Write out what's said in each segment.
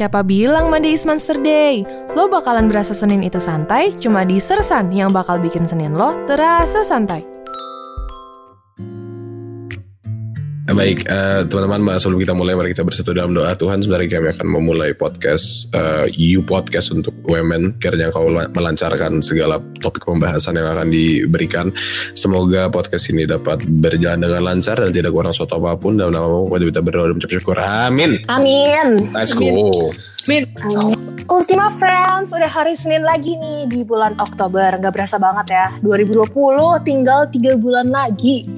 Siapa bilang Monday is Monster Day? Lo bakalan berasa Senin itu santai, cuma di Sersan yang bakal bikin Senin lo terasa santai. Baik, uh, teman-teman, sebelum kita mulai, mari kita bersatu dalam doa. Tuhan, sebenarnya kami akan memulai podcast uh, You Podcast untuk Women. Kiranya kau melancarkan segala topik pembahasan yang akan diberikan. Semoga podcast ini dapat berjalan dengan lancar dan tidak kurang suatu apa pun. Dalam namamu, kita berdoa dan mengucap syukur. Amin. Amin. Let's go. Amin. Ultima Friends, udah hari Senin lagi nih di bulan Oktober. Gak berasa banget ya. 2020 tinggal 3 bulan lagi.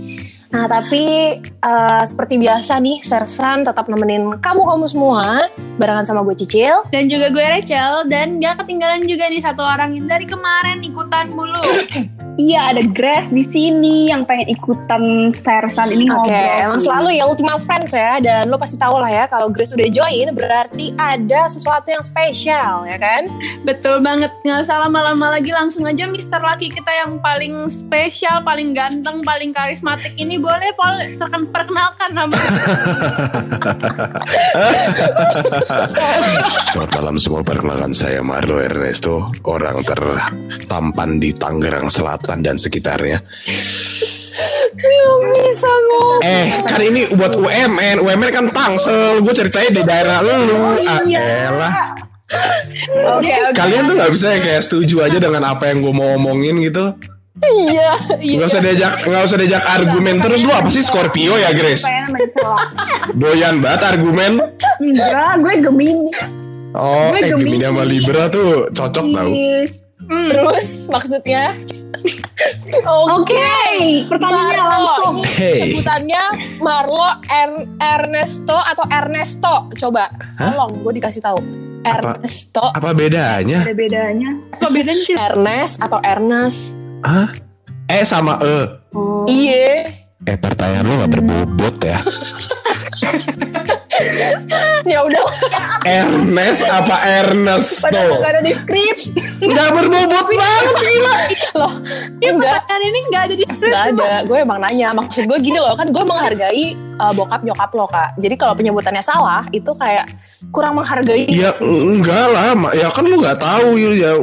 Nah, tapi uh, seperti biasa nih, Sersan tetap nemenin kamu-kamu semua barengan sama gue Cicil dan juga gue Rachel dan gak ketinggalan juga nih satu orang yang dari kemarin ikutan mulu. Iya ada Grace di sini yang pengen ikutan Sersan ini ngobrol. Oke, okay, emang selalu ya Ultima Friends ya dan lo pasti tahu lah ya kalau Grace udah join berarti ada sesuatu yang spesial ya kan? Betul banget, nggak usah lama-lama lagi langsung aja Mister Laki kita yang paling spesial, paling ganteng, paling karismatik ini boleh terken perkenalkan nama. Selamat malam semua, perkenalkan saya Marlo Ernesto, orang tertampan di Tangerang Selatan selatan dan sekitarnya. Gak bisa ngomong. Eh, kan ini buat UMN. UMN kan Tangsel. Gue ceritanya di daerah lu. Oh, iya. Ah, Oke, okay, okay. Kalian tuh gak bisa ya kayak setuju aja dengan apa yang gue mau omongin gitu. Iya, iya. Gak usah diajak, gak usah diajak argumen terus lu apa sih Scorpio ya, Grace? Doyan banget argumen. Enggak, gue Gemini. Oh, gue eh Gemini sama Libra tuh cocok tau. Hmm. Terus maksudnya Oke, okay. pertanyaannya langsung. Hey. Sebutannya Marlo er Ernesto atau Ernesto. Coba, Hah? tolong gue dikasih tahu. Ernesto. Apa, apa bedanya? Ada bedanya. Apa bedanya? sih? Ernest atau Ernest? Hah? E sama E. Oh. Iya. Eh pertanyaan lo gak berbobot ya. ya udah. Ernest apa Ernest Padahal gak ada di skrip Gak berbobot banget gila. Loh Enggak. Kan ini gak ada di skrip Gak ada. Gue emang nanya. Maksud gue gini loh Kan gue menghargai uh, bokap nyokap lo kak. Jadi kalau penyebutannya salah Itu kayak kurang menghargai. Ya enggak lah. Ya kan lu gak tahu ya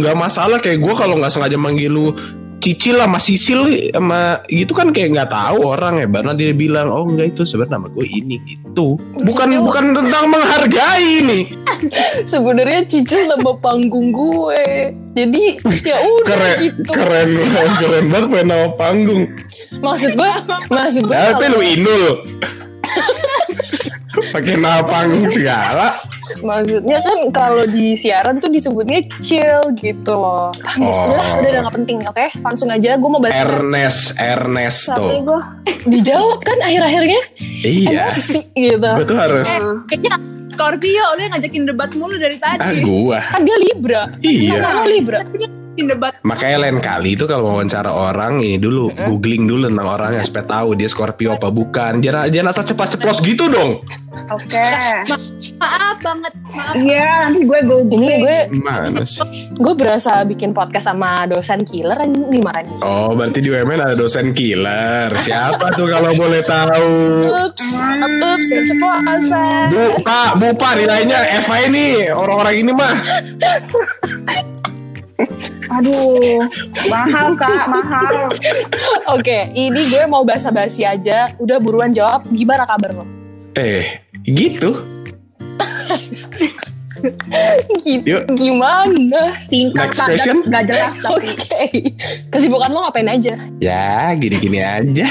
Gak masalah. Kayak gue kalau gak sengaja manggil lu Cicil sama Sisil sama gitu kan kayak nggak tahu orang ya. Baru dia bilang oh enggak itu sebenarnya nama gue ini gitu. Bukan Cicil. bukan tentang menghargai nih sebenarnya Cicil nama panggung gue. Jadi ya udah keren, gitu. keren keren banget nama panggung. Maksud gue maksud gue tapi lu inul pakai nama panggung segala. Maksudnya kan kalau di siaran tuh disebutnya chill gitu loh. Oh. udah udah udah gak penting. Oke okay? langsung aja. Gue mau bahas Ernest Ernesto. Eh, dijawab kan akhir-akhirnya? Iya. Emosi, gitu. Gue tuh harus eh, kayaknya Scorpio yang ngajakin debat mulu dari tadi. Ah gua. Kan dia Libra. Iya. Kan Libra debat. Makanya lain kali itu kalau wawancara orang ini dulu googling dulu tentang orangnya supaya tahu dia Scorpio apa bukan. Jangan jangan asal cepat ceplos gitu dong. Oke. Okay. Ma maaf banget. Maaf. Iya, nanti gue googling. Ini gue Mana sih? Gue berasa bikin podcast sama dosen killer gimana nih? Oh, berarti di UMN ada dosen killer. Siapa tuh kalau boleh tahu? Ups, ups, ceplosan. Bu, Pak, Bu, Pak, nilainya Eva ini orang-orang ini mah. Aduh, mahal kak, mahal. Oke, ini gue mau basa-basi aja. Udah buruan jawab, gimana kabar lo? Eh, gitu. gitu Yuk. gimana singkat Next question gak jelas oke okay. kesibukan lo ngapain aja ya gini-gini aja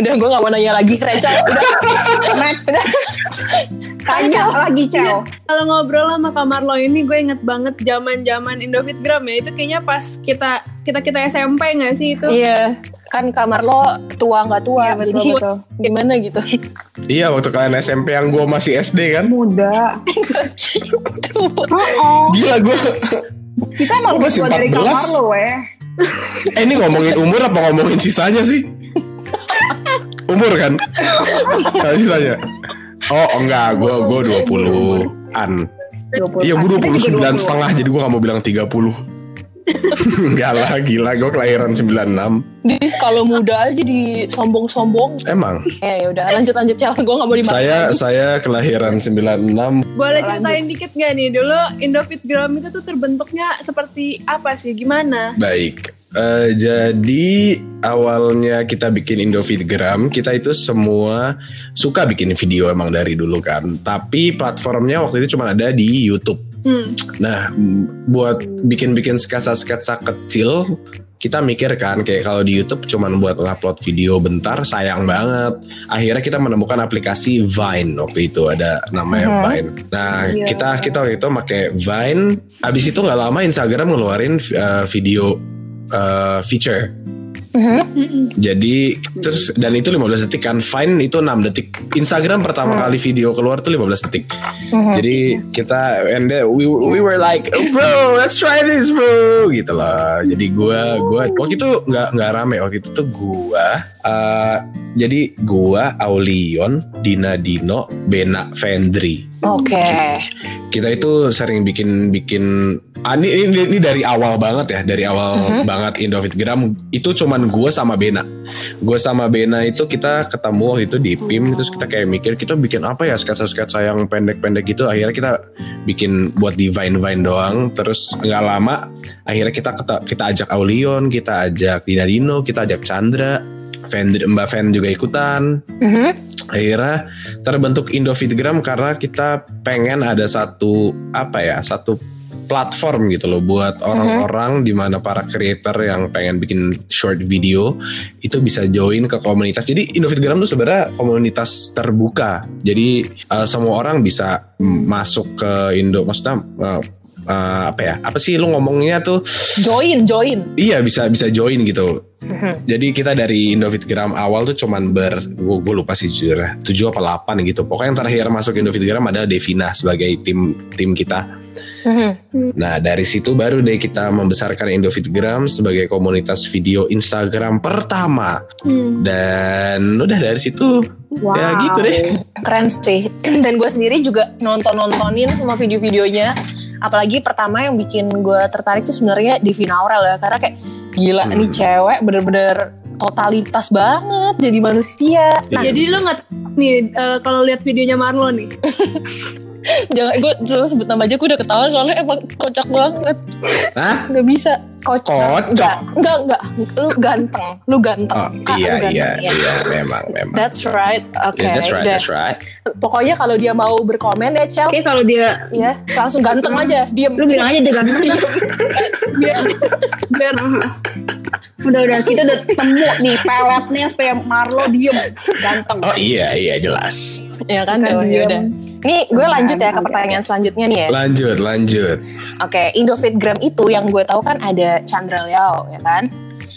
udah gue gak mau nanya lagi Rachel udah udah tanya lagi Cel. Ya, kalau ngobrol sama kamar lo ini gue inget banget zaman zaman Indofitgram ya. Itu kayaknya pas kita kita kita SMP gak sih itu? Iya. Kan kamar lo tua nggak tua iya, betul, jadi betul. gimana gitu? Iya waktu kalian SMP yang gue masih SD kan. Muda. Gitu. oh, gila gue kita emang masih tua dari kamar lo weh eh ini ngomongin umur apa ngomongin sisanya sih? Umur kan? Kalau sisanya oh enggak gue gue dua puluh an Iya gue dua puluh sembilan setengah jadi gue gak mau bilang tiga puluh Enggak lah, gila. Gue kelahiran 96. Di kalau muda aja di sombong-sombong. Emang. Eh ya udah lanjut lanjut Cel. Gue gak mau dimarahin. Saya saya kelahiran 96. Boleh ceritain dikit gak nih dulu Indofitgram itu tuh terbentuknya seperti apa sih? Gimana? Baik. Eh, jadi awalnya kita bikin Indofitgram, kita itu semua suka bikin video emang dari dulu kan. Tapi platformnya waktu itu cuma ada di YouTube. Hmm. Nah, mm, buat bikin-bikin sketsa-sketsa kecil, kita mikir kan kayak kalau di YouTube cuman buat ngupload video bentar sayang banget. Akhirnya kita menemukan aplikasi Vine waktu itu ada namanya Mhm. Vine. Nah, Iya. kita kita waktu itu pakai Vine. Abis itu nggak lama Instagram ngeluarin uh, video uh, feature. Mhm. Mm-mm. Jadi terus dan itu 15 detik kan Vine itu 6 detik. Instagram pertama kali video keluar tuh 15 detik. Mhm. Jadi kita and then we we were like, oh, bro, let's try this, bro, gitu loh. Jadi gua gua waktu itu nggak nggak rame waktu itu tuh gua eh, jadi gua Aulion, Dina Dino, Bena Vendri. Oke. Kita itu sering bikin bikin ah, ini, ini ini dari awal banget ya, dari awal banget Indofitgram itu cuman gua sama Bena. Gue sama Bena itu kita ketemu waktu itu di PIM terus kita kayak mikir kita bikin apa ya sketsa-sketsa yang pendek-pendek gitu. Akhirnya kita bikin buat di Vine-Vine doang terus nggak lama akhirnya kita kita, kita ajak Aulion kita ajak Dina Dino kita ajak Chandra Vendri, Mbak Ven juga ikutan. Mhm. Akhirnya terbentuk Indofitgram karena kita pengen ada satu apa ya satu platform gitu loh buat orang-orang di mana para creator yang pengen bikin short video itu bisa join ke komunitas. Jadi Indofitgram tuh sebenarnya komunitas terbuka. Jadi eh, semua orang bisa masuk ke Indo maksudnya eh, eh, apa ya? Apa sih lu ngomongnya tuh? Join, join. Iya bisa bisa join gitu. Jadi kita dari Indofitgram awal tuh cuman ber gue lupa sih jujur ya, 7 apa 8 gitu. Pokoknya yang terakhir masuk Indofitgram adalah Devina sebagai tim tim kita. Nah dari situ baru deh kita membesarkan Indofitgram sebagai komunitas video Instagram pertama. Hmm. Dan udah dari situ ya gitu deh. Keren sih. Dan gue sendiri juga nonton-nontonin semua video-videonya. Apalagi pertama yang bikin gue tertarik tuh sebenarnya Devina Aurel ya. Karena kayak gila Hmm. nih cewek bener-bener totalitas banget jadi manusia. Nah, Jadi lu nggak nih eh, kalau lihat videonya Marlo nih. jangan gue terus sebut nama aja gue udah ketawa soalnya emang kocak banget. Hah? Gak bisa. Kocak. Kocak? Enggak, enggak, enggak. Lu ganteng. Lu ganteng. Oh Kak, iya lu ganteng, iya ya. iya memang memang. That's right. Oke. Yeah, that's right udah. that's right. Pokoknya kalau dia mau berkomen ya, Cel. Oke kalau dia Ya, langsung ganteng aja. Diem. lu bilang aja dia ganteng. Biar biar udah udah kita udah temu nih peletnya supaya Marlo diem ganteng. Oh iya iya jelas. Ya kan, ya diem. udah. Nih, gue lanjut ya ke pertanyaan selanjutnya nih ya. Lanjut lanjut. Oke, Indofitgram itu yang gue tahu kan ada Chandra Liao, ya kan?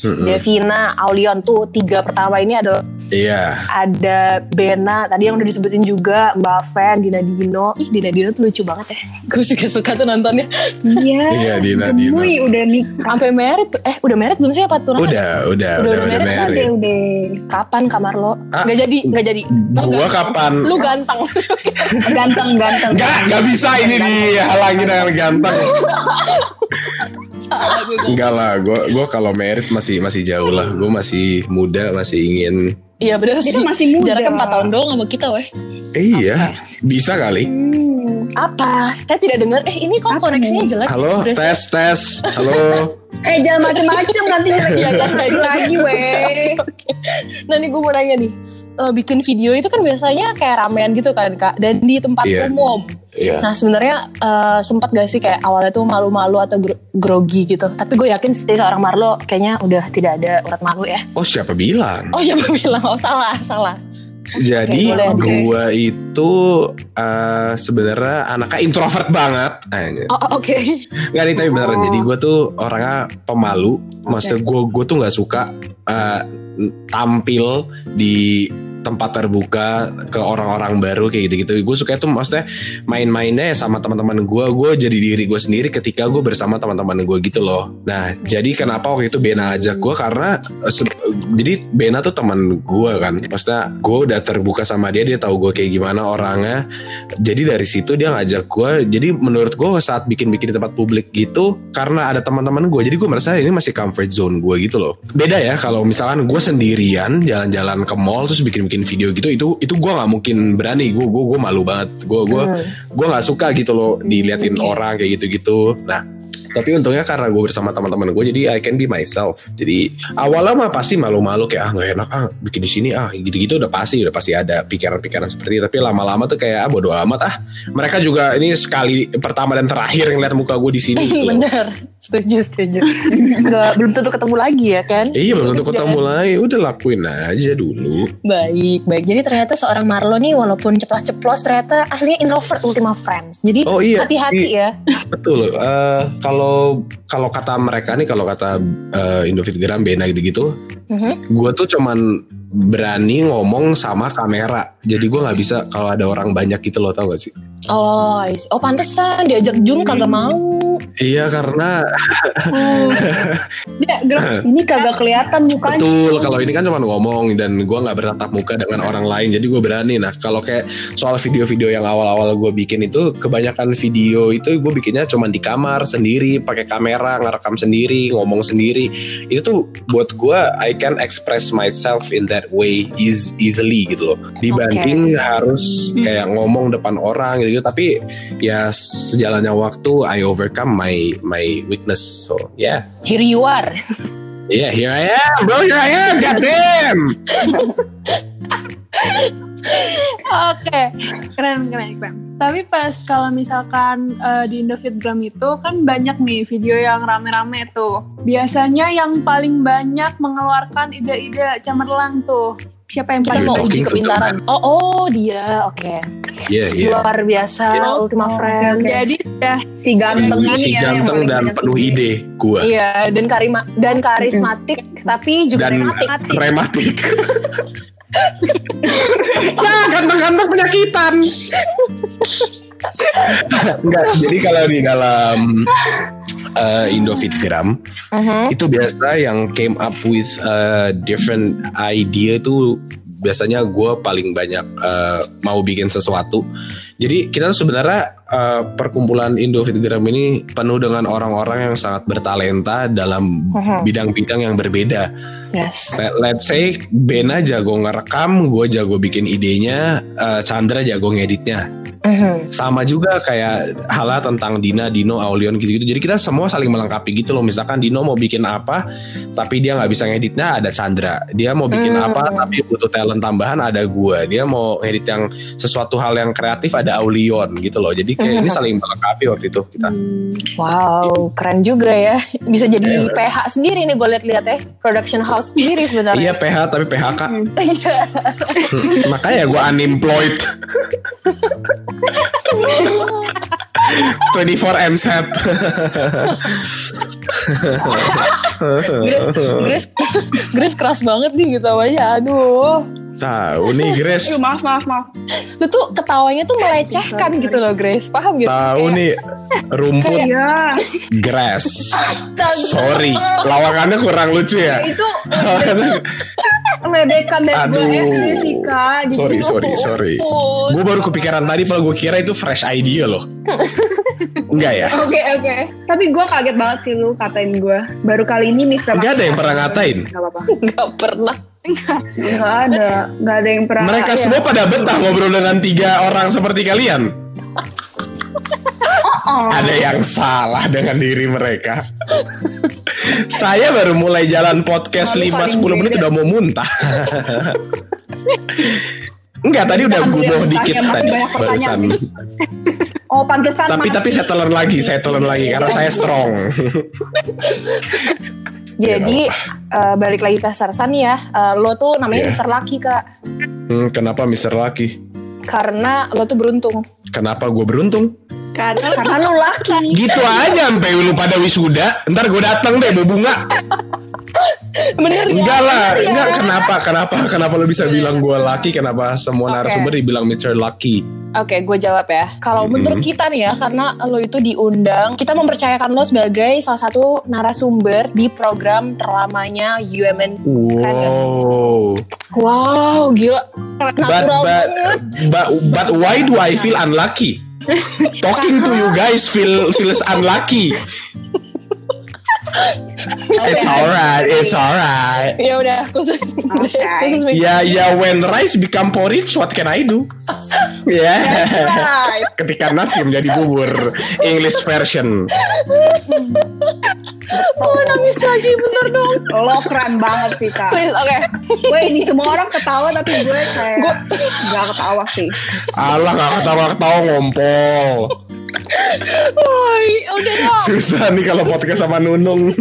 Mm-mm. Devina, Aulion tuh tiga pertama ini ada Iya. ada Bena, tadi yang udah disebutin juga Mbak Fen, Dina Dino. Ih, Dina Dino tuh lucu banget ya. Gue suka suka tuh nontonnya. Iya. Iya Dina Dina. Wih udah nikah. Sampai merit tuh. Eh, udah merit belum sih apa tunangan? Udah udah Udah, udah udah udah married, Udah udah. Kapan kamar lo? Ah, Gak jadi, gak jadi. Lu Gua ganteng. kapan? Lu ganteng. Ganteng ganteng. Enggak, enggak bisa ini dihalangi dengan ganteng. Gue. Enggak lah, gue gua kalau merit masih masih jauh lah. Gue masih muda, masih ingin. Iya bener Kita sih. masih muda. Jaraknya 4 tahun doang sama kita weh. Eh, iya, bisa kali. Hmm. Apa? Saya tidak dengar. Eh ini kok Apa koneksinya jelek. Halo, Udah- tes tes. Halo. Eh jangan macem-macem nanti jelek Iya, kan, lagi lagi weh. Nah nih gue mau nanya nih. Eh, bikin video itu kan biasanya kayak ramean gitu kan kak. Dan di tempat Iya. umum. Iya. Nah sebenarnya eh, sempat gak sih kayak awalnya tuh malu-malu atau gro- grogi gitu. Tapi gue yakin sih seorang Marlo kayaknya udah tidak ada urat malu ya. Oh siapa bilang? Oh siapa bilang? Oh salah, salah. Jadi gua itu eh, sebenarnya anaknya introvert banget. Nah, Oh oke. Nggak nih tapi beneran. Jadi gue tuh orangnya pemalu. Maksudnya gue gue tuh nggak suka uh, Tampil di tempat terbuka ke orang-orang baru kayak gitu-gitu. Gue suka itu maksudnya main-mainnya ya sama teman-teman gue. Gue jadi diri gue sendiri ketika gue bersama teman-teman gue gitu loh. Nah jadi kenapa waktu itu Bena ajak gue karena eh, jadi Bena tuh teman gue kan. Maksudnya gue udah terbuka sama dia, dia tahu gue kayak gimana orangnya. Jadi dari situ dia ngajak gue. Jadi menurut gue saat bikin-bikin di tempat publik gitu, karena ada teman-teman gue, jadi gue merasa ini masih comfort zone gue gitu loh. Beda ya kalau misalkan gue sendirian jalan-jalan ke mall terus bikin-bikin video gitu, itu itu gue nggak mungkin berani. Gue gue gue malu banget. Gue gue gue nggak suka gitu loh diliatin orang kayak gitu-gitu. Nah tapi untungnya karena gue bersama teman-teman gue jadi I can be myself jadi awalnya mah pasti malu-malu kayak ah nggak enak ah bikin di sini ah gitu-gitu udah pasti udah pasti ada pikiran-pikiran seperti itu tapi lama-lama tuh kayak ah bodo amat ah mereka juga ini sekali pertama dan terakhir yang lihat muka gue di sini gitu. Bener, setuju setuju. Nggak, belum tentu ketemu lagi ya kan? Iya belum tentu Udah. ketemu lagi Udah lakuin aja dulu Baik, baik. Jadi ternyata seorang Marlo nih walaupun ceplos-ceplos ternyata aslinya introvert Ultima Friends. Jadi Oh iya, hati-hati iya. ya. Betul Eh, Kalau kalau kata mereka nih Kalau kata eh, Indofitgram Bena gitu-gitu Mhm. gue tuh cuman berani ngomong sama kamera jadi gue nggak bisa kalau ada orang banyak gitu loh tau gak sih Oh, oh pantesan diajak Zoom kagak mau. Iya karena Dia gerak Ini kagak kelihatan mukanya. betul kalau ini kan cuma ngomong dan gue nggak bertatap muka dengan orang lain jadi gue berani. Nah kalau kayak soal video-video yang awal-awal gue bikin itu kebanyakan video itu gue bikinnya cuma di kamar sendiri pakai kamera ngerekam sendiri ngomong sendiri. Itu tuh buat gue I can express myself in that way is easily gitu loh. Dibanding harus kayak ngomong depan orang gitu tapi ya sejalannya waktu I overcome my my weakness so yeah Here you are. Yeah, here I am, bro. Here I am. Goddamn. Oke, keren keren keren. Tapi pas kalau misalkan eh, di Indofitgram itu kan banyak nih video yang rame-rame tuh. Biasanya yang paling banyak mengeluarkan ide-ide cemerlang tuh. Siapa yang paling mau uji kepintaran. Oh, oh dia. Oke. Yeah, yeah. Luar biasa Yeah. Ultima Oh, Friends. oke, oke. Jadi ya Si ganteng si, ini si ya. ganteng paling dan penuh ide gua Iya, dan karima dan karismatik tapi juga dan rematik. rematik. ya ganteng-ganteng penyakitan. Enggak, jadi kalau di dalam uh, Indofitgram Mhm. itu biasa yang came up with a different idea tuh biasanya gue paling banyak uh, mau bikin sesuatu. Jadi kita tuh sebenarnya uh, perkumpulan Indofitgram ini penuh dengan orang-orang yang sangat bertalenta dalam Mhm. bidang-bidang yang berbeda. Yes. Let- Let's say Bena jago ngerekam, gue jago bikin idenya, uh, Chandra jago ngeditnya. Sama juga kayak halnya tentang Dina, Dino, Aulion gitu-gitu. Jadi kita semua saling melengkapi gitu loh. Misalkan Dino mau bikin apa, tapi dia nggak bisa ngeditnya ada Chandra. Dia mau bikin Hmm. apa, tapi butuh talent tambahan ada gua. Dia mau ngedit yang sesuatu hal yang kreatif ada Aulion gitu loh. Jadi kayak ini saling melengkapi waktu itu kita. Wow, keren juga ya. Bisa jadi Iya. PH sendiri nih gue lihat-lihat ya. Production house sendiri Iya sebenarnya. PH tapi PHK. Iya. Makanya gua unemployed. 24 and set. Grace, Grace, Grace keras banget nih gitu awalnya. Aduh. Tahu nih Grace. Aduh, maaf, maaf, maaf. Lu tuh ketawanya tuh melecehkan gitu loh Grace. Paham gitu? Tahu Kayak- nih rumput Iya. grass. Sorry, lawakannya kurang lucu ya. Itu medekan dari gue Aduh. SD sih, Kak. Jadi Sorry, sorry, sorry. Oh, Gue baru kepikiran tadi, padahal gue kira itu fresh idea loh. Enggak ya? Oke oke. Tapi gue kaget banget sih lu katain gue. Baru kali ini Mister. Enggak ada yang pernah ngatain. Gak apa-apa. Pernah. Gak ada. Gak ada yang pernah. Mereka ya. semua pada betah ngobrol dengan tiga orang seperti kalian. Oh. Ada yang salah dengan diri mereka. Saya baru mulai jalan podcast Lalu 5-10 menit udah mau muntah. Enggak, tadi udah gumoh dikit tadi barusan. Oh pantesan. Tapi tapi saya telan lagi, saya telan lagi karena saya strong. Jadi eh, balik lagi ke Sarsan ya. Eh, lo tuh namanya Iya. Mister Lucky kak. Hmm, kenapa Mister Lucky? Karena lo tuh beruntung. Kenapa gue beruntung? karena Karena lu laki. Gitu aja sampai lu pada wisuda. Ntar gue datang deh bawa bunga. Bener ya? Enggak lah, ya? enggak kenapa kenapa kenapa lo bisa bilang gue laki? Kenapa semua Oke. narasumber dibilang Mr. Lucky? Oke, gue jawab ya. Kalau Mhm. menurut kita nih ya, karena lo itu diundang, kita mempercayakan lo sebagai salah satu narasumber di program terlamanya UMN. Wow. Wow, gila. But Natural but but but why do I feel unlucky? Talking to you guys feel feels unlucky. It's alright, it's alright. Ya udah, khusus khusus Mix. Ya ya when rice become porridge, what can I do? Ya. Right. Ketika nasi menjadi bubur English version. Oh, nangis lagi, bentar dong. Lo keren banget sih kak. Please, oke. Gue ini semua orang ketawa tapi gue kayak gak ketawa sih. Allah gak ketawa-ketawa ngompol. Woi, udah dong. Susah nih kalau podcast sama Nunung.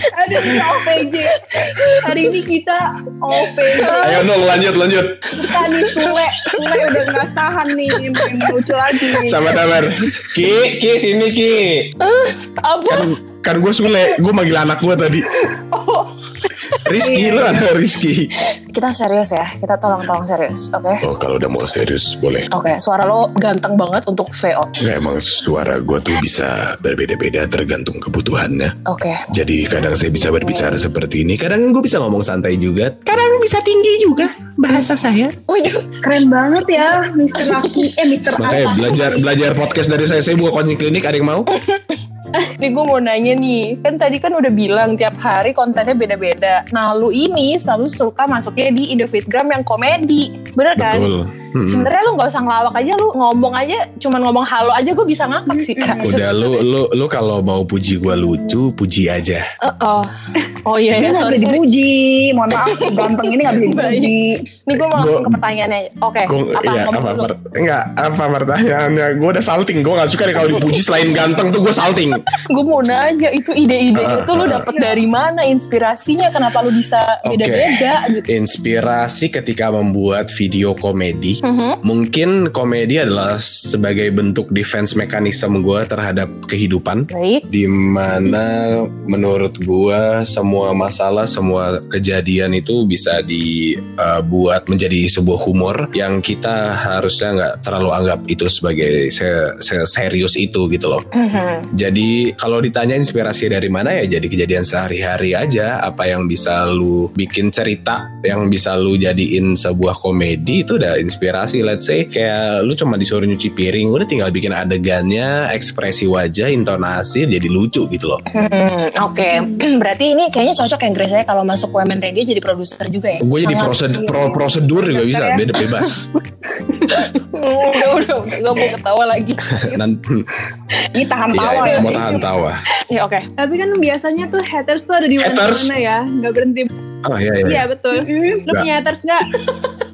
Aduh ini OPJ. Hari ini kita OPJ. Ayo Nung lanjut lanjut. Kita nih Sule. Sule udah gak tahan nih. Mau lucu lagi. Sabar sabar. Ki, Ki sini Ki. Apa? Kan kan gue Sule, gue manggil anak gue tadi. Rizky lu ada Rizky. Kita serius ya. Kita tolong-tolong serius, oke? Oh kalau udah mau serius boleh. Oke, suara lo ganteng banget untuk VO. Nggak emang suara gue tuh bisa berbeda-beda tergantung kebutuhannya. Oke. Jadi kadang saya bisa berbicara seperti ini, kadang gue bisa ngomong santai juga, kadang bisa tinggi juga bahasa saya. Waduh, Keren banget ya Mr. Lucky. Eh Mr. Makanya belajar belajar podcast dari saya, saya buka klinik, ada yang mau? nih gue mau nanya nih. Kan tadi kan udah bilang tiap hari kontennya beda-beda. Nah, lu ini selalu suka masuknya di Indofitgram yang komedi. Bener kan? Betul. Hmm. Sebenarnya lu nggak usah ngelawak aja, lu ngomong aja, cuman ngomong halo aja gue bisa ngakak sih kak. Udah lu lu lu kalau mau puji gue lucu, puji aja. Oh, oh. oh iya Ini ya, sorry, bisa sorry. dipuji. Mohon maaf. Ganteng ini gak bisa dipuji. Nih gue mau langsung Gua- ke pertanyaannya aja. Oke, Gua, apa? iya, ngomong apa, dulu. per- enggak, apa pertanyaannya? Gue udah salting, gue gak suka deh kalau dipuji selain ganteng tuh gue salting. Gue mau nanya itu ide-ide Ah, itu lu ah. dapet dari mana? Inspirasinya kenapa lu bisa beda-beda gitu? Inspirasi ketika membuat video komedi, Mhm. mungkin komedi adalah sebagai bentuk defense mekanisme gue terhadap kehidupan. Baik. di mana menurut gua semua masalah semua kejadian itu bisa dibuat menjadi sebuah humor yang kita harusnya nggak terlalu anggap itu sebagai se- se- serius itu gitu loh Mhm. jadi kalau ditanya inspirasi dari mana ya jadi kejadian sehari-hari aja apa yang bisa lu bikin cerita yang bisa lu jadiin sebuah komedi itu udah inspirasi let's say kayak lu cuma disuruh nyuci piring udah tinggal bikin adegannya ekspresi wajah intonasi jadi lucu gitu loh Hmm, Oke, berarti ini kayaknya cocok ya Grace ya kalau masuk Women Radio jadi produser juga ya. gue jadi prosedur, pro- prosedur juga bisa beda bebas Hmm, udah udah udah gak mau ketawa lagi. nanti Ini tahan ya tawa ya. semua tahan tawa ya oke. Tapi kan biasanya tuh haters tuh ada di mana-mana ya, nggak berhenti. oh iya iya, Iya betul. Lu Nggak. punya haters nggak?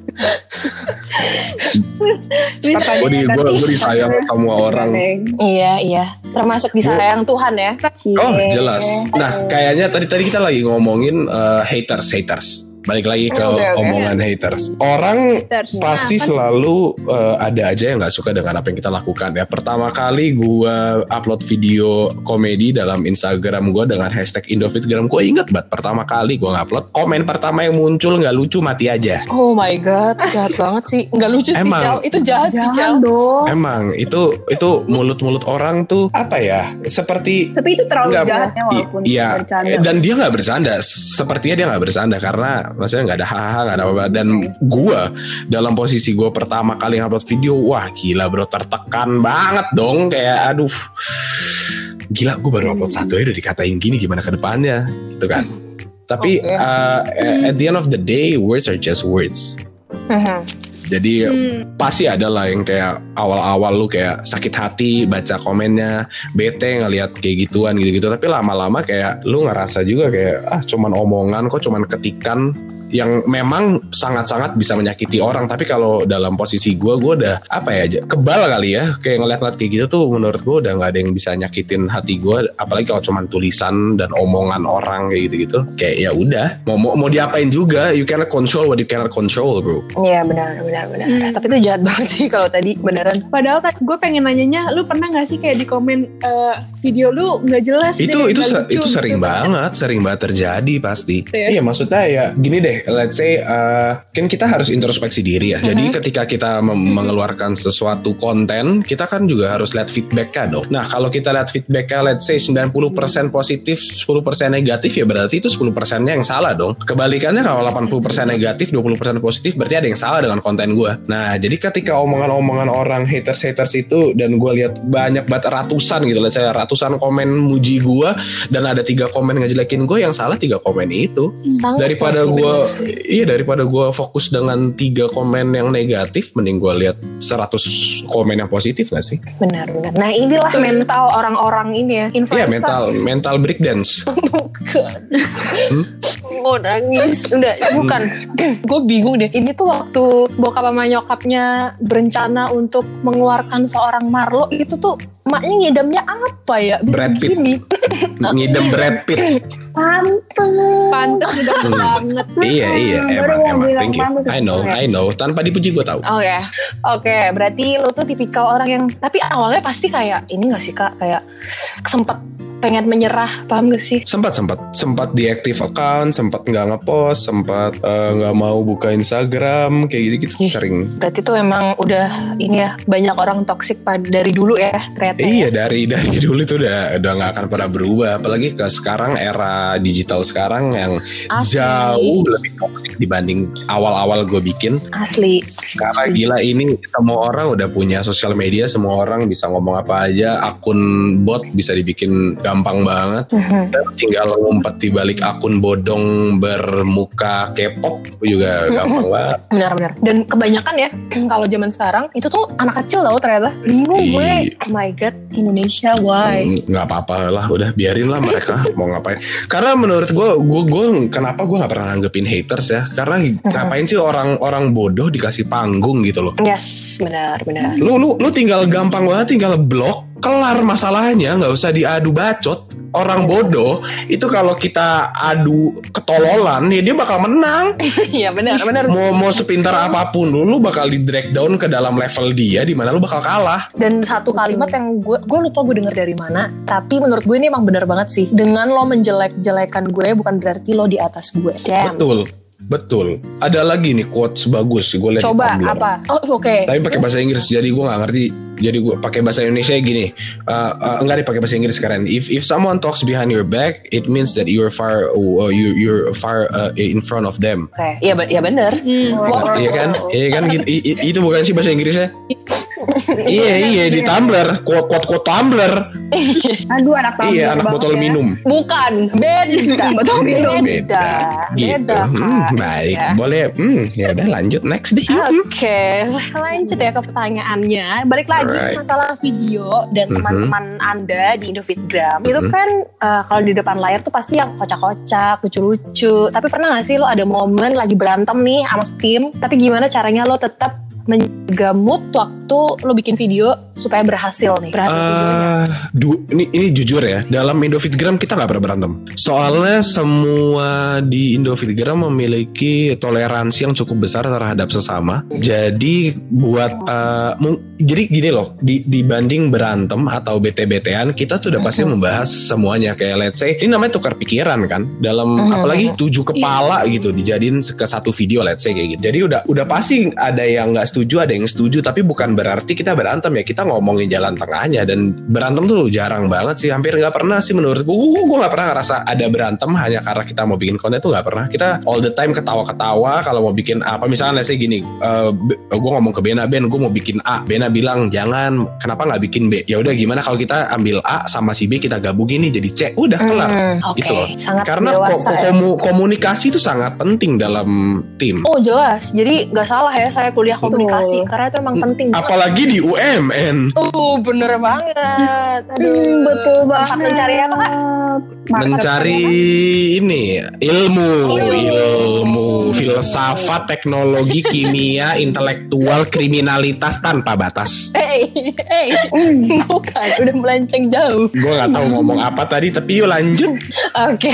Gue di gue gue disayang sama orang Iya iya. Termasuk disayang Tuhan ya. Oh jelas. Nah kayaknya tadi tadi kita lagi ngomongin eh, haters haters. Balik lagi ke Oke, oke. omongan haters. Orang Haters. pasti Nah, kan- selalu eh, ada aja yang nggak suka dengan apa yang kita lakukan ya. Pertama kali gua upload video komedi dalam Instagram gua dengan hashtag Indofitgram. Gue inget banget pertama kali gua ngupload komen pertama yang muncul nggak lucu mati aja. Oh my god, jahat banget sih. Nggak lucu sih Emang. Cel. Itu jahat sih Cel. Jangan dong. Emang itu itu mulut-mulut orang tuh apa ya? Seperti Tapi itu terlalu Nggak, jahatnya walaupun iya bercanda. dan dia nggak bercanda sepertinya dia nggak bercanda karena maksudnya nggak ada hahaha nggak ada apa-apa. Dan gua dalam posisi gua pertama kali ngupload video wah gila bro tertekan banget dong. Kayak aduh gila gue baru upload satu aja udah dikatain gini gimana ke depannya? Gitu kan. Tapi Oke. uh, at the end of the day words are just words. Jadi Hmm. pasti ada lah yang kayak awal-awal lu kayak sakit hati baca komennya bete ngelihat kayak gituan gitu-gitu tapi lama-lama kayak lu ngerasa juga kayak ah cuman omongan kok cuman ketikan yang memang sangat-sangat bisa menyakiti orang tapi kalau dalam posisi gue gue udah apa ya aja kebal kali ya kayak ngeliat-ngeliat kayak gitu tuh menurut gue udah nggak ada yang bisa nyakitin hati gue apalagi kalau cuma tulisan dan omongan orang kayak gitu-gitu kayak ya udah mau mau mau diapain juga you cannot control what you cannot control bro Iya benar benar benar. Hmm. Tapi itu jahat banget sih kalau tadi beneran. Padahal kan gue pengen nanyanya, lu pernah gak sih kayak di komen eh, video lu nggak jelas? itu deh, itu nggak se- lucu itu sering gitu. banget sering banget terjadi pasti Iya. iya maksudnya ya gini deh let's say uh, kan kita harus introspeksi diri ya. Jadi ketika kita mengeluarkan sesuatu konten kita kan juga harus lihat feedbacknya dong. Nah kalau kita lihat feedbacknya let's say 90% positif 10% negatif ya berarti itu 10% nya yang salah dong. Kebalikannya kalau 80% negatif 20% positif berarti ada yang salah dengan konten gue nah jadi ketika omongan-omongan orang haters-haters itu dan gue lihat banyak banget ratusan gitu let's say ratusan komen muji gue dan ada tiga komen ngejelekin gue yang salah tiga komen itu. Sangat daripada gue iya daripada gue fokus dengan tiga komen yang negatif mending gue lihat 100 komen yang positif gak sih benar benar. Nah inilah mental orang-orang ini ya. iya Influencer. mental mental break dance Bukan. Hmm? Mau nangis. Udah, bukan. Gue bingung deh. Ini tuh waktu bokap sama nyokapnya berencana untuk mengeluarkan seorang Marlo, itu tuh emaknya ngidamnya apa ya? Brad Pitt. ngidem Brad Pitt. Pantes udah banget. iya iya baru emang mau emang thank you I know. I know tanpa dipuji gue tahu Oke, oke. Berarti lo tuh tipikal orang yang, tapi awalnya pasti kayak ini gak sih kak? Kayak sempet pengen menyerah, paham gak sih? sempat sempat sempat diaktif account sempat nggak ngepost sempat eh, nggak mau buka Instagram kayak gitu gitu Ih. sering Berarti tuh emang udah ini ya banyak orang toksik pada dari dulu ya ternyata. ya. Iya dari dari dulu itu udah udah nggak akan pernah berubah apalagi ke sekarang era digital sekarang yang Asli. jauh lebih toksik dibanding awal-awal gue bikin Asli. karena gila ini semua orang udah punya sosial media semua orang bisa ngomong apa aja akun bot bisa dibikin gampang banget Mhm. Dan tinggal ngumpet di balik akun bodong bermuka K-pop juga gampang banget Benar-benar. Dan kebanyakan ya kalau zaman sekarang itu tuh anak kecil tau ternyata. Bingung gue. Iya. Oh my god, Indonesia why? nggak apa-apa lah udah biarin lah mereka mau ngapain karena menurut gue gue gue kenapa gue nggak pernah nanggepin haters ya karena ngapain sih orang orang bodoh dikasih panggung gitu loh Yes, benar, benar. lu lu lu tinggal gampang banget tinggal blok kelar masalahnya nggak usah diadu bacot orang bodoh itu kalau kita adu ketololan ya dia bakal menang Iya benar, benar. mau mau sepintar apa pun lu, lu bakal di drag down ke dalam level dia di mana lu bakal kalah Dan satu kalimat yang gue gue lupa gue denger dari mana, tapi menurut gue ini emang benar banget sih. Dengan lo menjelek-jelekan gue bukan berarti lo di atas gue. Damn. betul betul ada lagi nih quotes bagus gue lihat Coba apa? Oh oke. tapi pakai bahasa Inggris jadi gue nggak ngerti jadi gue pakai bahasa Indonesia gini uh, uh, enggak deh pakai bahasa Inggris sekarang if if someone talks behind your back it means that you're far uh, you you're far uh, in front of them Oke, iya iya benar. Hmm. Wow. iya kan iya kan gitu. I- i- itu bukan sih bahasa Inggrisnya iya iya di Tumblr quote quote quote Tumblr Aduh anak tahun iya anak botol ya. minum Bukan, beda. Betul, minum. beda. gitu Beda. Hmm, baik Ya. boleh hmm ya udah lanjut next deh Oke, lanjut ya ke pertanyaannya. Balik lagi Alright. masalah video dan Mhm. teman-teman Anda di Indofitgram. Itu Mhm. kan eh, kalau di depan layar tuh pasti yang kocak-kocak, lucu-lucu. Tapi pernah gak sih lo ada momen lagi berantem nih sama tim, tapi gimana caranya lo tetap menjaga mood waktu lo bikin video supaya berhasil nih, berhasil videonya. Ah, du- ini ini jujur ya dalam Indofitgram kita nggak pernah berantem. Soalnya semua di Indofitgram memiliki toleransi yang cukup besar terhadap sesama. Jadi buat mung- jadi gini loh di, dibanding berantem atau bete-betean kita tuh udah pasti membahas semuanya. Kayak let's say ini namanya tukar pikiran kan? Dalam Mhm. apalagi tujuh kepala gitu dijadiin ke satu video let's say kayak gitu. Jadi udah udah pasti ada yang nggak setuju ada yang setuju tapi bukan berarti kita berantem ya. Kita ngomongin jalan tengahnya dan berantem tuh jarang banget sih. Hampir nggak pernah sih menurut gue gue gue nggak pernah ngerasa ada berantem hanya karena kita mau bikin konten tuh nggak pernah. Kita all the time ketawa-ketawa kalau mau bikin apa. Misalnya say gini gue ngomong ke Bena Ben gue mau bikin A. Bena bilang jangan kenapa nggak bikin B? Ya udah gimana kalau kita ambil A sama si B kita gabungin nih jadi C. Udah kelar. Hmm, Oke, gitu loh. sangat karena ko- ko- ya. komu- komunikasi itu sangat penting dalam tim. Oh jelas, jadi nggak salah ya saya kuliah komunikasi karena itu emang penting. banget. apalagi di UMN Oh bener banget. Aduh. Hmm, betul banget. Tempat mencari apa kak? market Mencari ini ilmu, ilmu, filsafat, teknologi, kimia, intelektual, kriminalitas tanpa batas. Hey, hey, bukan, udah melenceng jauh. Gue nggak tahu ngomong apa tadi, tapi yuk lanjut. Oke,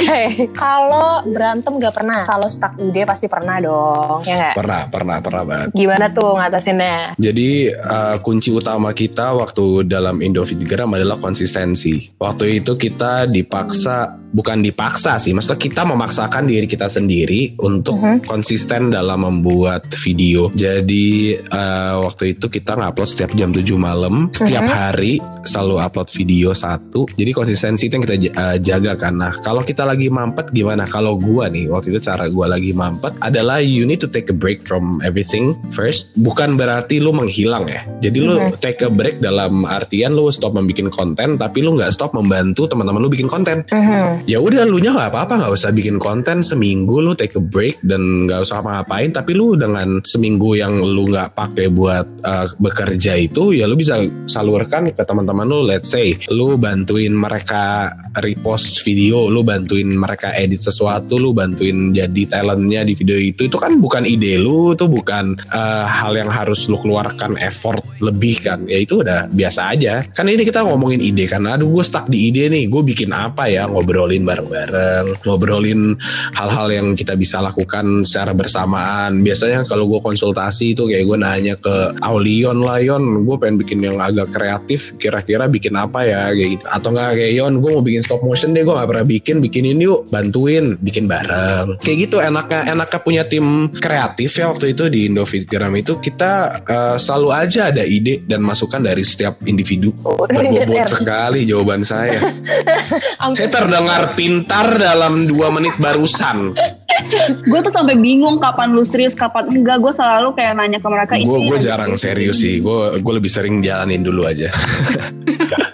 kalau berantem gak pernah, kalau stuck ide pasti pernah dong, ya nggak? Pernah, pernah, pernah banget. Gimana tuh ngatasinnya? Jadi uh, kunci utama kita waktu dalam Indofitgram adalah konsistensi. Waktu itu kita dipaksa, bukan dipaksa sih, maksudnya kita memaksakan diri kita sendiri untuk konsisten dalam membuat video. Jadi uh, waktu itu kita ngupload setiap jam 7 malam, setiap hari selalu upload video satu. Jadi konsistensi itu yang kita uh, jaga kan. Nah kalau kita lagi mampet gimana? Kalau gua nih waktu itu cara gua lagi mampet adalah you need to take a break from everything first. Bukan berarti lu menghilang ya. Jadi lu take a break dalam artian lu stop membuat konten, tapi lu nggak stop membantu teman-teman lu bikin konten. Mhm. Ya udah lu nya nggak apa-apa nggak usah bikin konten seminggu lu take a break dan nggak usah ngapain tapi lu dengan seminggu yang lu nggak pakai buat uh, bekerja itu ya lu bisa salurkan ke teman-teman lu let's say lu bantuin mereka repost video lu bantuin mereka edit sesuatu lu bantuin jadi talentnya di video itu itu kan bukan ide lu itu bukan uh, hal yang harus lu keluarkan effort lebih kan ya itu udah biasa aja. Kan ini kita ngomongin ide kan aduh gue stuck di ide nih gue bikin apa ya? Ngobrolin bareng-bareng ngobrolin hal-hal yang kita bisa lakukan secara bersamaan. Biasanya kalau gue konsultasi itu kayak gue nanya ke Aulion lah Yon gue pengen bikin yang agak kreatif kira-kira bikin apa ya? Kayak gitu. Atau enggak kayak Yon gue mau bikin stop motion deh gue gak pernah bikin bikinin yuk bantuin bikin bareng. Kayak gitu enaknya enaknya punya tim kreatif ya waktu itu di Indofitgram itu kita eh, selalu aja ada ide dan masukan dari setiap individu. Oh, berbobot sekali jawaban saya. Saya terdengar pintar dalam dua menit barusan. Gue tuh sampai bingung kapan lu serius kapan enggak. Gue selalu kayak nanya ke mereka gue gue jarang serius sih. Gue gue lebih sering jalanin dulu aja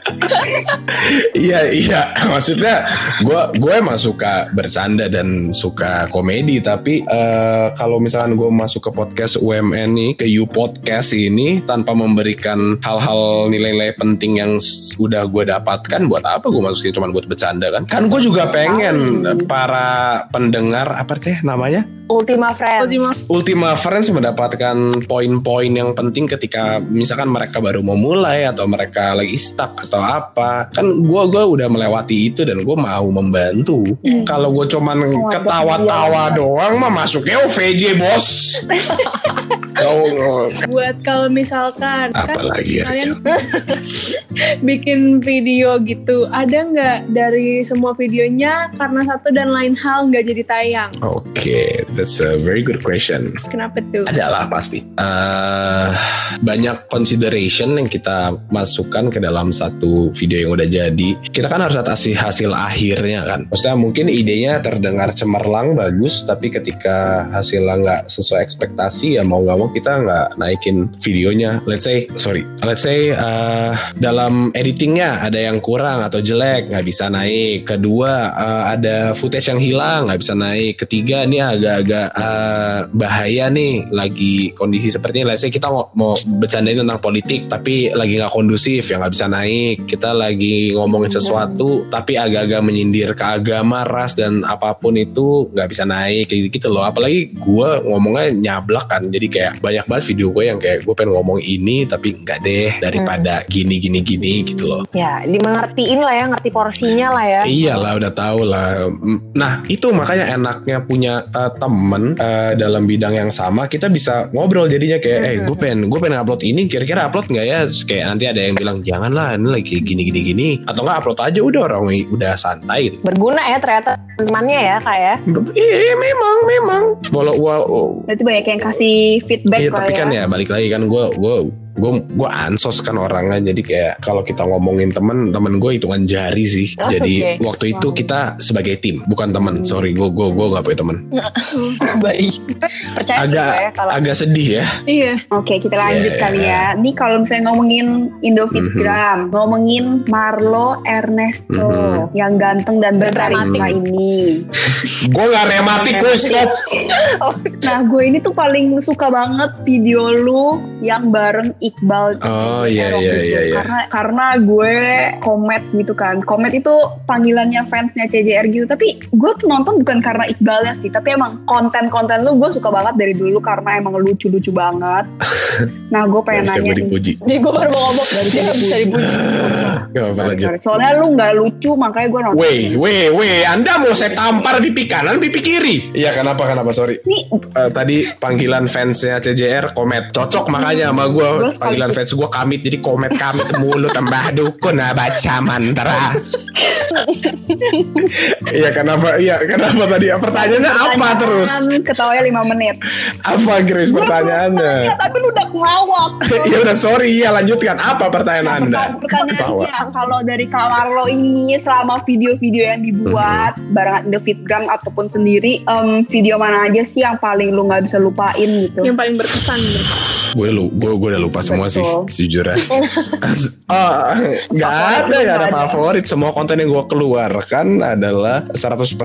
iya iya maksudnya gue gue emang suka bercanda dan suka komedi tapi eh, kalau misalkan gue masuk ke podcast UMN nih ke You Podcast ini tanpa memberikan hal-hal nilai-nilai penting yang udah gue dapatkan buat apa gue masukin cuma buat bercanda kan kan gue juga pengen para pendengar apa teh namanya Ultima Friends. Ultima. Ultima Friends mendapatkan poin-poin yang penting ketika misalkan mereka baru mau mulai atau mereka lagi stuck atau apa kan gue gua udah melewati itu dan gue mau membantu kalau gue cuman ketawa-tawa doang mah masuknya OVJ bos Kau Buat kalau misalkan apa kan lagi ya kalian bikin video gitu, ada nggak dari semua videonya karena satu dan lain hal nggak jadi tayang? Oke, that's a very good question. Kenapa tuh? Adalah pasti. Eh, banyak consideration yang kita masukkan ke dalam satu video yang udah jadi. Kita kan harus kasih hasil akhirnya kan. Maksudnya mungkin idenya terdengar cemerlang bagus, tapi ketika hasilnya nggak sesuai ekspektasi ya mau nggak mau kita nggak naikin videonya. Let's say, sorry, let's say eh, dalam editingnya ada yang kurang atau jelek nggak bisa naik. Kedua eh, ada footage yang hilang nggak bisa naik. Ketiga ini agak-agak eh, bahaya nih lagi kondisi seperti ini. Let's say kita mau, mau bercandain tentang politik tapi lagi nggak kondusif ya nggak bisa naik. Kita lagi ngomongin sesuatu tapi agak-agak menyindir ke agama, ras dan apa pun itu nggak bisa naik kayak gitu loh. Apalagi gue ngomongnya nyablak kan. Jadi kayak banyak banget video gue yang kayak gue pengen ngomong ini tapi nggak deh daripada gini gini gini gitu loh. Ya, dimengertiin lah ya, ngerti porsinya lah ya. Iyalah udah tahu lah. Nah itu makanya enaknya punya uh, temen uh, dalam bidang yang sama kita bisa ngobrol jadinya kayak eh gue pengen gue pengen upload ini kira-kira upload nggak ya Terus kayak nanti ada yang bilang jangan lah ini lagi gini gini gini atau nggak upload aja udah orang udah santai gitu. Berguna ya ternyata temannya ya kak ya. Iya memang memang. Walau walau berarti banyak yang kasih feedback Iya tapi ya. kan ya balik lagi kan gue gue gue gue ansos kan orangnya jadi kayak kalau kita ngomongin temen temen gue hitungan jari sih Oh, jadi waktu itu kita sebagai tim bukan temen sorry gue gue gue gak punya temen Baik. Percaya sih agak ya kalau agak sedih ya Iya. Oke, kita lanjut Iya. kali ya. Ini kalau misalnya ngomongin Indofitgram, ngomongin Marlo Ernesto Mhm. yang ganteng dan berkarisma ini. gue gak rematik gue stop Nah, gue ini tuh paling suka banget video lu yang bareng Iqbal Oh, CJR iya, iya, iya, iya. karena karena gue komet gitu kan. Komet itu panggilannya fansnya CJR gitu. Tapi gue tuh nonton bukan karena Iqbalnya sih. Tapi emang konten-konten lu gue suka banget dari dulu karena emang lucu-lucu banget. Nah gue pengen nanya nih. gue baru mau ngomong dia nggak bisa dipuji. Gak. Sorry, soalnya lu nggak lucu makanya gue nonton. Weh, weh, weh, Anda mau saya tampar pipi kanan, pipi kiri? Iya, kenapa, kenapa, sorry. nih Eh, tadi panggilan fansnya CJR komet. Cocok makanya sama gue panggilan fans gue kamit jadi komet kamit mulut tambah dukun nah baca mantra. Iya kenapa? Iya kenapa tadi? Pertanyaannya apa pertanyaan terus? ketawanya 5 menit. Apa Grace pertanyaannya? ya tapi lu udah ngelawak. Ya udah sorry. Ya lanjutkan. Apa pertanyaan anda? Ketawa. Kalau dari Kak Warlo ini selama video-video yang dibuat Mhm. barengan The Fitgram ataupun sendiri em, video mana aja sih yang paling lu nggak bisa lupain gitu? Yang paling berkesan. gue lu gue gue udah lupa semua sih Betul. sejujurnya oh, nggak ada nggak ada favorit. Semua konten yang gue keluarkan adalah 100%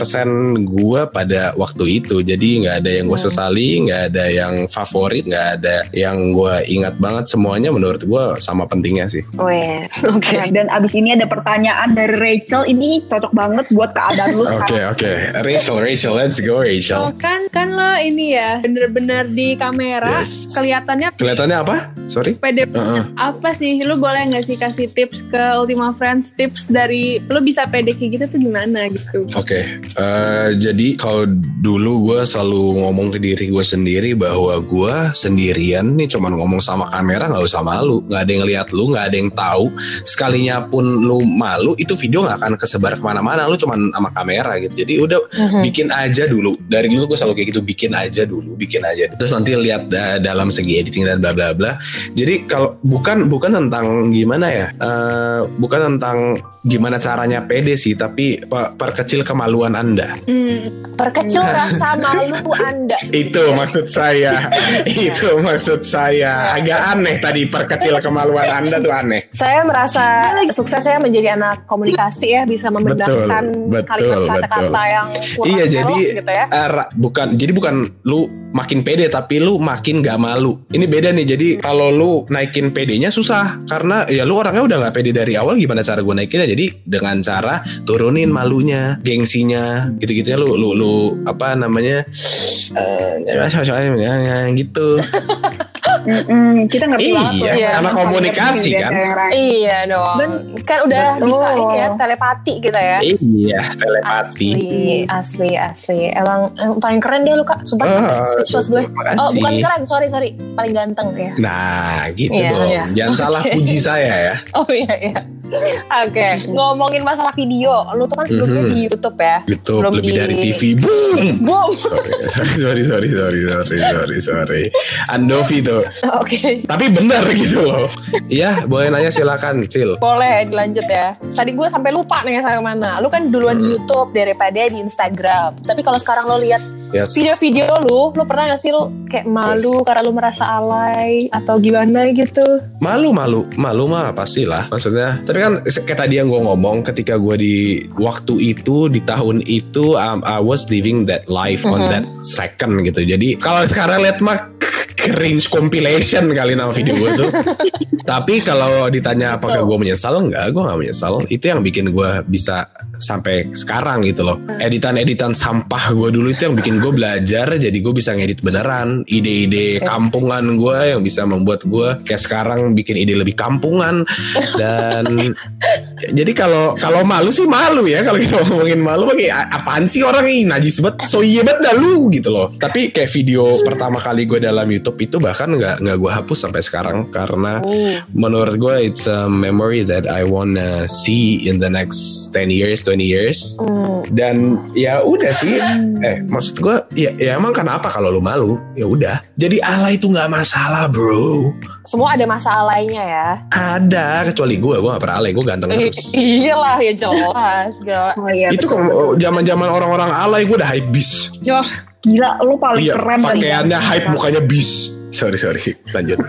gue pada waktu itu. Jadi nggak ada yang gue sesali nggak ada yang favorit nggak ada yang gue ingat banget. Semuanya menurut gue sama pentingnya sih. Weh, oke. Nah, dan abis ini ada pertanyaan dari Rachel. Ini cocok banget buat keadaan lu oke oke. Rachel Rachel let's go Oh, Rachel kan kan lo ini ya bener-bener di kamera. Yes. kelihatannya kelihatannya apa? Sorry? Pede Heeh. apa sih? Lu boleh nggak sih kasih tips ke Ultima Friends tips dari lu bisa pede kayak gitu tuh gimana gitu Oke, eh, jadi kalau dulu gue selalu ngomong ke diri gue sendiri bahwa gue sendirian nih cuman ngomong sama kamera nggak usah malu, nggak ada yang lihat lu, nggak ada yang tahu. Sekalinya pun lu malu, itu video nggak akan kesebar ke mana-mana, lu cuman sama kamera gitu. Jadi udah bikin aja dulu. Dari dulu gue selalu kayak gitu, bikin aja dulu, bikin aja. Terus nanti lihat da- dalam segi editing dan bla bla bla. Jadi kalau bukan bukan tentang gimana ya, eh, bukan tentang gimana caranya pede sih, tapi pe- perkecil kemaluan anda. hmm, Perkecil rasa malu Anda. Itu maksud saya. Itu maksud saya. Agak aneh tadi perkecil kemaluan anda tuh aneh. Saya merasa sukses saya menjadi anak komunikasi ya, bisa membedakan kalimat kata-kata yang kurang Iya jadi gitu ya. ra- bukan jadi bukan lu makin pede tapi lu makin gak malu. Ini beda nih. Jadi kalau lu naikin pedenya susah karena ya lu orangnya udah gak pede dari awal gimana cara gue naikinnya. Jadi dengan cara turunin malunya, gengsinya, gitu-gitunya lu lu lu apa namanya eh gitu. Mm-mm, kita ngerti banget tuh. Iya, Iya. karena komunikasi kan. Iya dong. kan udah Betul. bisa ini ya telepati kita ya. Iya, telepati. Asli, asli, asli. Emang, emang paling keren dia lu kak. Sumpah Speechless gue. Oh bukan keren, sorry sorry. Paling ganteng ya. Nah, gitu Iya, dong. iya. Jangan salah puji saya ya. Oh iya iya. Oke, ngomongin masalah video, lu tuh kan sebelumnya Mhm. di YouTube ya. YouTube Sebelum lebih di- dari TV. Boom. Boom. sorry, sorry, sorry, sorry, sorry, sorry, sorry. Andovi tuh. Oke, Tapi benar gitu loh. Iya, boleh nanya silakan, Cil. boleh dilanjut ya. Tadi gue sampai lupa nih sampai mana. Lu kan duluan di YouTube daripada di Instagram. Tapi kalau sekarang lo lihat Yes. video-video lu, lu pernah gak sih lu kayak malu karena lu merasa alay atau gimana gitu? Malu, malu, malu mah pastilah. Maksudnya, tapi kan kayak tadi yang gue ngomong, ketika gue di waktu itu di tahun itu, um, I was living that life on Mhm. that second gitu. Jadi kalau sekarang lihat mah cringe compilation kali nama video gue tuh. Tapi kalau ditanya apakah gue menyesal, enggak, gue gak menyesal. Itu yang bikin gue bisa sampai sekarang gitu loh. Editan-editan sampah gue dulu itu yang bikin gue belajar, jadi gue bisa ngedit beneran. Ide-ide kampungan gue yang bisa membuat gue kayak sekarang bikin ide lebih kampungan. Dan jadi kalau kalau malu sih malu ya kalau kita ngomongin malu bagi apaan sih orang ini najis banget so iya banget dah lu gitu loh tapi kayak video pertama kali gue dalam YouTube itu bahkan nggak nggak gue hapus sampai sekarang karena menurut gue it's a memory that I wanna see in the next 10 years 20 years Hmm. dan ya udah sih eh maksud gue ya, ya emang kenapa kalau lu malu ya udah jadi alay itu nggak masalah bro Semua ada masalahnya ya. ada kecuali gue gue gak pernah alay gue ganteng terus iyalah ya jelas. Gak. Oh iya, itu betul. kalau zaman-zaman orang-orang alay gue udah hype bis. Yo, gila lu paling Iya, keren dari pakaiannya zaman hype mukanya bis. Sorry sorry lanjut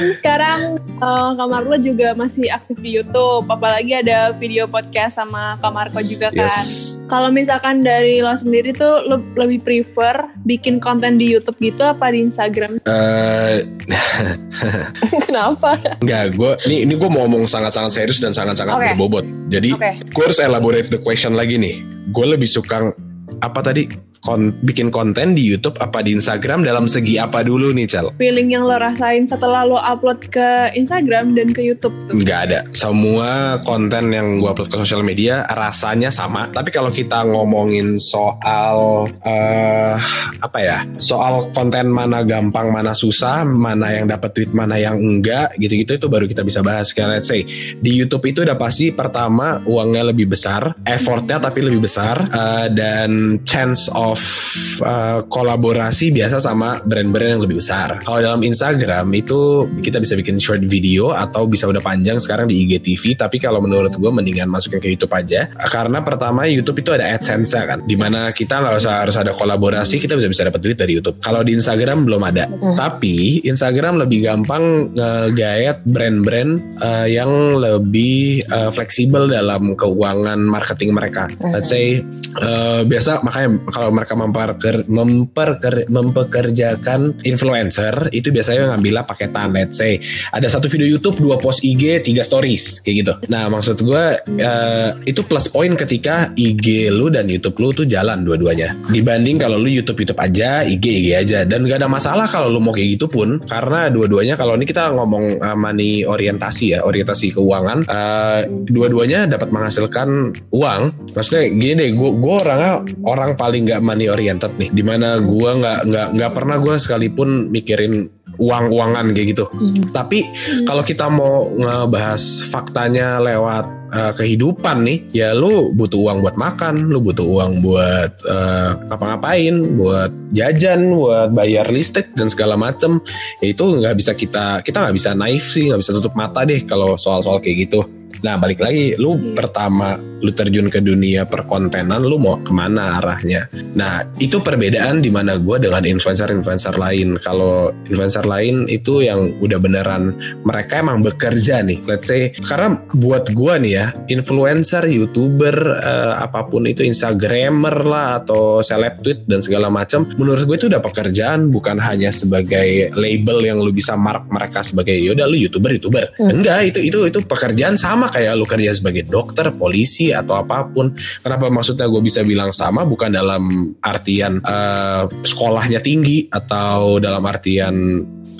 Sekarang eh, Kak Marco juga masih aktif di YouTube, apalagi ada video podcast sama Kak Marco juga kan. yes Kalau misalkan dari lo sendiri tuh lo lebih prefer bikin konten di YouTube gitu apa di Instagram? Eh, Kenapa? Enggak, gue ini ini gue mau ngomong sangat-sangat serius dan sangat-sangat Oke. berbobot. Jadi gue harus elaborate the question lagi nih. Gue lebih suka apa tadi? Kon, bikin konten di YouTube apa di Instagram dalam segi apa dulu nih, Cel? Feeling yang lo rasain setelah lo upload ke Instagram dan ke YouTube tuh. Nggak ada. Semua konten yang gue upload ke sosial media rasanya sama. Tapi kalau kita ngomongin soal eh apa ya? Soal konten mana gampang, mana susah, mana yang dapat tweet, mana yang enggak, gitu-gitu itu baru kita bisa bahas. Kayak let's say di YouTube itu udah pasti pertama uangnya lebih besar, effortnya tapi lebih besar, eh, dan chance of eh, kolaborasi biasa sama brand-brand yang lebih besar. Kalau dalam Instagram itu kita bisa bikin short video atau bisa udah panjang sekarang di IGTV. Tapi kalau menurut gue mendingan masukin ke YouTube aja. Karena pertama YouTube itu ada AdSense kan, di mana kita nggak usah harus ada kolaborasi, kita bisa bisa dapat duit dari YouTube. Kalau di Instagram belum ada. Tapi Instagram lebih gampang ngegayat brand-brand eh, yang lebih eh, fleksibel dalam keuangan marketing mereka. Let's say eh, biasa makanya kalau mereka memperker, memperker, mempekerjakan influencer itu biasanya ngambilnya paketan. Let's say ada satu video YouTube, dua post IG, tiga stories kayak gitu. Nah maksud gue eh, itu plus point ketika IG lu dan YouTube lu tuh jalan dua-duanya. Dibanding kalau lu YouTube YouTube aja, IG IG aja dan gak ada masalah kalau lu mau kayak gitu pun karena dua-duanya kalau ini kita ngomong uh, money orientasi ya, orientasi keuangan, uh, dua-duanya dapat menghasilkan uang. Maksudnya gini deh, gue orangnya orang paling gak money oriented nih, di mana gue nggak nggak nggak pernah gue sekalipun mikirin uang-uangan kayak gitu. Tapi kalau kita mau ngebahas faktanya lewat uh, kehidupan nih, ya lu butuh uang buat makan, lu butuh uang buat uh, ngapa-ngapain, buat jajan, buat bayar listrik dan segala macem. Ya itu nggak bisa kita kita nggak bisa naif sih, nggak bisa tutup mata deh kalau soal-soal kayak gitu. Nah balik lagi, lu pertama lu terjun ke dunia perkontenan, lu mau ke mana arahnya? Nah itu perbedaan di mana gue dengan influencer-influencer lain. Kalau influencer lain itu yang udah beneran mereka emang bekerja nih. Let's say karena buat gue nih ya, influencer, youtuber, eh, apa pun itu instagramer lah atau seleb tweet dan segala macam, menurut gue itu udah pekerjaan bukan hanya sebagai label yang lu bisa mark mereka sebagai yaudah lu youtuber youtuber. Enggak itu itu itu pekerjaan sama kayak lu kerja sebagai dokter, polisi atau apa pun. Kenapa maksudnya gue bisa bilang sama bukan dalam artian eh, sekolahnya tinggi atau dalam artian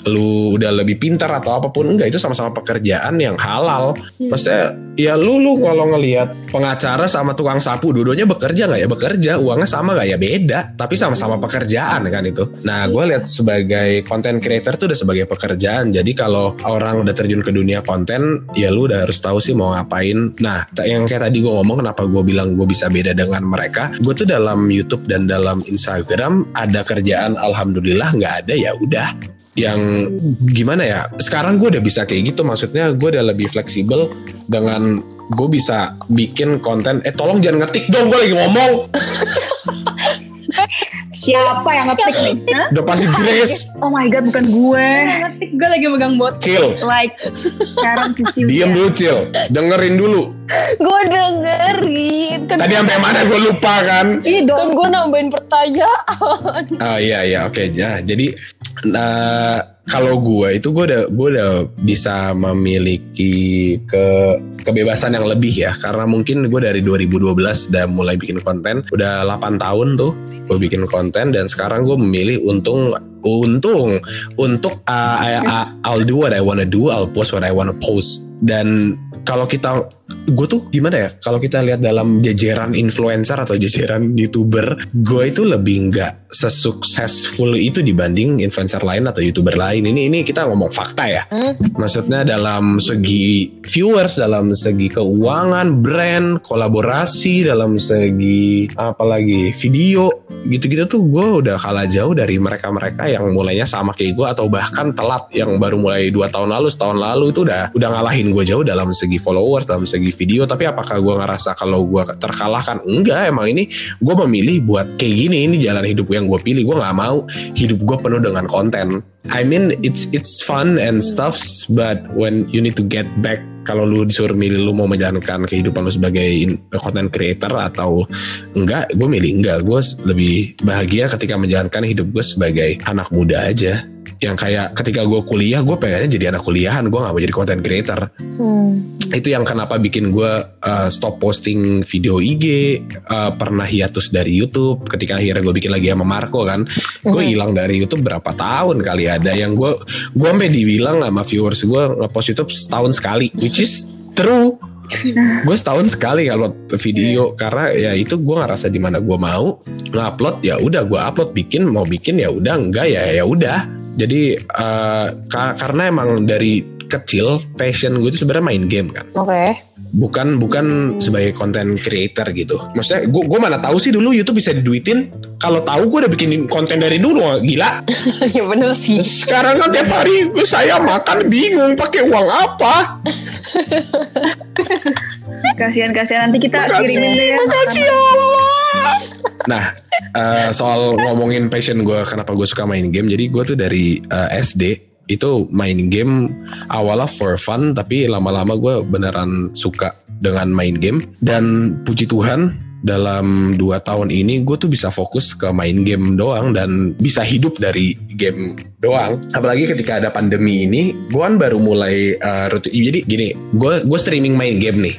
lu udah lebih pintar atau apa pun enggak. Itu sama-sama pekerjaan yang halal. Maksudnya ya lu lu kalau ngelihat pengacara sama tukang sapu dua-duanya bekerja nggak ya? Bekerja uangnya sama nggak ya? Beda. Tapi sama-sama pekerjaan kan itu. Nah gue lihat sebagai content creator tuh udah sebagai pekerjaan. Jadi kalau orang udah terjun ke dunia konten ya lu udah harus tahu sih mau ngapain. Nah yang kayak tadi gue ngomong kenapa gue bilang gue bisa beda dengan mereka? Gue tuh dalam YouTube dan dalam Instagram ada kerjaan alhamdulillah nggak ada ya udah yang gimana ya sekarang gue udah bisa kayak gitu maksudnya gue udah lebih fleksibel dengan gue bisa bikin konten eh tolong jangan ngetik dong gue lagi ngomong Siapa yang ngetik nih? Hah? udah pasti Grace. Oh my god, bukan gue. Ngetik gue lagi megang bot. chill Like. Sekarang Cecilia. diem dulu chill dengerin dulu. Gue dengerin. Kan, tadi sampai mana gue lupa kan? Ih kan gue nambahin pertanyaan. Oh iya iya. Oke ya. Jadi nah, kalau gue itu gue udah gue udah bisa memiliki ke kebebasan yang lebih ya. Karena mungkin gue dari 2012 udah mulai bikin konten. Udah 8 tahun tuh gue bikin konten. Dan sekarang gue memilih untung untung untuk uh, I, I- I'll do what I wanna do. I'll post what I wanna post. Dan kalau kita gue tuh gimana ya kalau kita lihat dalam jajaran influencer atau jajaran youtuber gue itu lebih nggak sesuksesful itu dibanding influencer lain atau youtuber lain. Ini ini kita ngomong fakta ya. Maksudnya dalam segi viewers dalam segi keuangan brand kolaborasi dalam segi apalagi video gitu-gitu tuh gue udah kalah jauh dari mereka-mereka yang mulainya sama kayak gue atau bahkan telat yang baru mulai dua tahun lalu setahun lalu itu udah udah ngalahin gue jauh dalam segi followers dalam segi segi video tapi apakah gue ngerasa kalau gue terkalahkan? Enggak emang ini gue memilih buat kayak gini. Ini jalan hidup yang gue pilih. Gue nggak mau hidup gue penuh dengan konten. I mean it's it's fun and stuffs but when you need to get back kalau lu disuruh milih lu mau menjalankan kehidupan lu sebagai content creator atau enggak gue milih enggak. Gue lebih bahagia ketika menjalankan hidup gue sebagai anak muda aja yang kayak ketika gue kuliah gue pengennya jadi anak kuliahan gue gak mau jadi content creator. Hmm. itu yang kenapa bikin gue uh, stop posting video IG uh, pernah hiatus dari YouTube ketika akhirnya gue bikin lagi sama Marco kan. Gue hilang dari YouTube berapa tahun kali ada yang gue gue sampai dibilang sama viewers gue ngepost YouTube setahun sekali which is true. Gue setahun sekali kalau video karena ya itu gue ngerasa di mana gue mau ngupload ya udah gue upload bikin mau bikin ya udah enggak ya ya udah jadi uh, ka- karena emang dari kecil passion gue itu sebenarnya main game kan Oke. bukan bukan sebagai content creator gitu maksudnya gue gue mana tahu sih dulu YouTube bisa diduitin kalau tahu gue udah bikinin konten dari dulu gila ya bener sih. sekarang kan tiap hari gue saya makan bingung pakai uang apa Kasihan kasihan nanti kita Makasih, kirimin deh. makasih ya Allah. Nah, eh, soal ngomongin passion gue, kenapa gue suka main game? Jadi gue tuh dari eh, SD itu main game awalnya for fun, tapi lama-lama gue beneran suka dengan main game. Dan puji Tuhan dalam dua tahun ini gue tuh bisa fokus ke main game doang dan bisa hidup dari game doang. Apalagi ketika ada pandemi ini, gue kan baru mulai rutin. Jadi gini, gue gue streaming main game nih.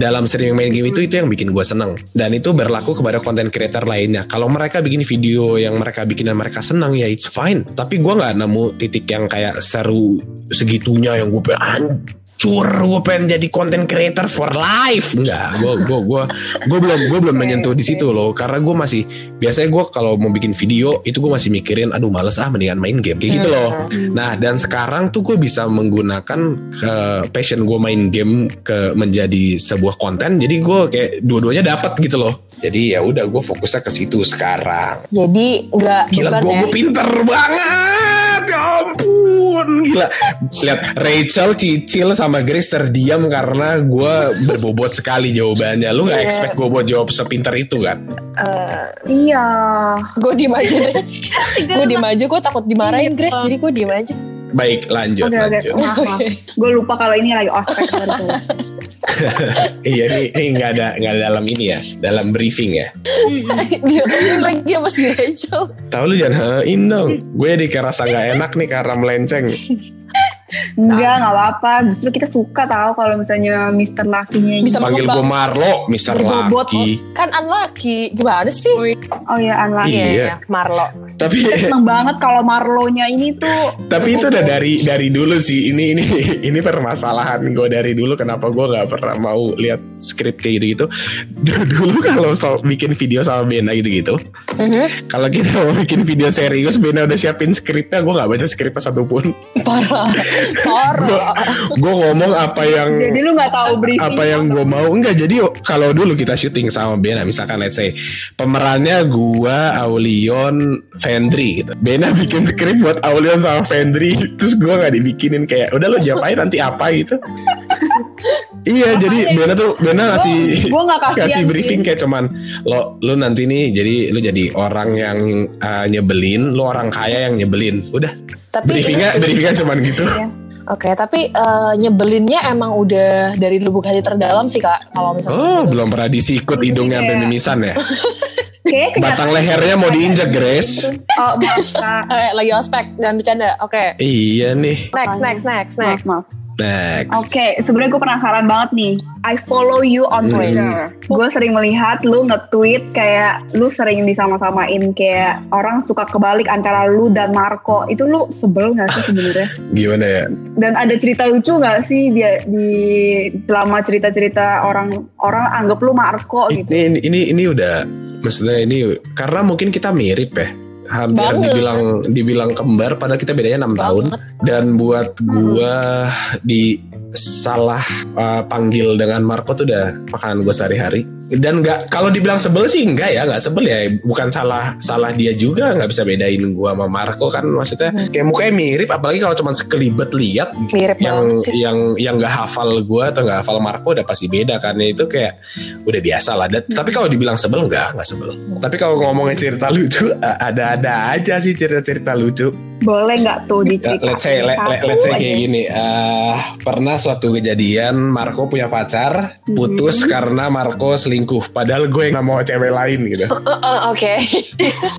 Dalam streaming main game itu itu yang bikin gue seneng. Dan itu berlaku kepada content creator lainnya. Kalau mereka bikin video yang mereka bikin dan mereka senang ya it's fine. Tapi gue nggak nemu titik yang kayak seru segitunya yang gue pengen hancur gue pengen jadi content creator for life. Enggak gue gue gue gue belum gue belum menyentuh di situ loh. Karena gue masih biasanya gue kalau mau bikin video itu gue masih mikirin aduh males ah mendingan main game. Kayak gitu loh. Nah dan sekarang tuh gue bisa menggunakan ke passion gue main game ke menjadi sebuah konten. Jadi gue kayak dua-duanya dapat gitu loh jadi ya udah gue fokusnya ke situ sekarang Jadi nggak Gila gue ya. gue pinter banget Ya ampun Gila Lihat Rachel Cicil sama Grace terdiam Karena gue berbobot sekali jawabannya Lu gak Iya. expect gue buat jawab sepinter itu kan Iya. Gue diem aja deh. gue diem aja. Gue takut dimarahin Iya. Grace. Jadi gue diem aja. Baik lanjut oke. lanjut maaf. Oke. Gue lupa kalau ini lagi ospek. Iya ini, ini gak ada gak ada dalam ini ya Dalam briefing ya. Dia lagi sama si Rachel. Tahu lu jangan hein dong Gue jadi kerasa gak enak nih karena melenceng Enggak, nggak apa-apa. Justru kita suka tahu kalau misalnya Mister Lakinya Bisa Panggil gue. Marlo Mr. Berbobot, Lucky Kan unlucky. Gimana sih? Oh iya, Anla. Iya. Marlo. Tapi Seneng banget kalau Marlonya ini tuh Tapi itu udah dari dari dulu sih. Ini ini ini permasalahan gue dari dulu. Kenapa gue nggak pernah mau lihat skrip kayak gitu gitu. Dulu kalau so, bikin video sama Bena gitu gitu. Mhm. Kalau kita mau bikin video serius, Bena udah siapin skripnya. Gue nggak baca skripnya satupun. Parah. Gue ngomong apa yang jadi lu nggak tahu briefing. apa yang gue mau. Enggak jadi kalau dulu kita syuting sama Bena misalkan let's say pemerannya gua Aulion Fendri gitu. Bena bikin skrip buat Aulion sama Fendri terus gua nggak dibikinin kayak udah lo jawab aja nanti apa gitu Iya jadi Bena tuh Bena ngasih gua nggak kasihan kasih sih. briefing kayak cuman lo lu nanti nih jadi lu jadi orang yang uh, nyebelin lo orang kaya yang nyebelin udah Tapi briefingnya briefingnya cuman gitu Oke, tapi eh, nyebelinnya emang udah dari lubuk hati terdalam sih kak. Kalau misalnya oh belum pernah disikut hidungnya sampai kayak- mimisan ya Kayaknya kenyataan- batang lehernya mau diinjak Grace Oh maaf kak. Eh, lagi ospek, jangan bercanda. Oke, Iya nih. next, next, next, Maaf, next. maaf. Next. Oke, sebenarnya gue penasaran banget nih. I follow you on. Twitter. Gue sering melihat lu nge-tweet kayak lu sering disama-samain kayak orang suka kebalik antara lu dan Marco. Itu lu sebel gak sih sebenarnya? Gimana ya? Dan ada cerita lucu gak sih dia di selama cerita-cerita orang orang anggap lu Marco gitu? Ini, ini ini ini udah maksudnya ini karena mungkin kita mirip ya. Hampir Banget. dibilang dibilang kembar padahal kita bedanya 6 tahun dan buat gua di salah uh, panggil dengan Marco tuh udah makanan gue sehari-hari. Dan nggak kalau dibilang sebel sih enggak ya nggak sebel ya. Bukan salah salah dia juga nggak bisa bedain gue sama Marco kan maksudnya kayak mukanya mirip apalagi kalau cuma sekelibet lihat Mirip yang sih. yang yang nggak hafal gue atau nggak hafal Marco udah pasti beda kan. Itu kayak udah biasa lah. Dan- tapi kalau dibilang sebel enggak nggak sebel. Tapi kalau ngomongin cerita lucu ada-ada aja sih cerita-cerita lucu. Boleh nggak tuh Ya, diceritain let's say let, let's say kayak gini eh, pernah suatu kejadian Marco punya pacar putus karena Marco selingkuh. Padahal gue yang mau cewek lain gitu. Uh, uh, Oke.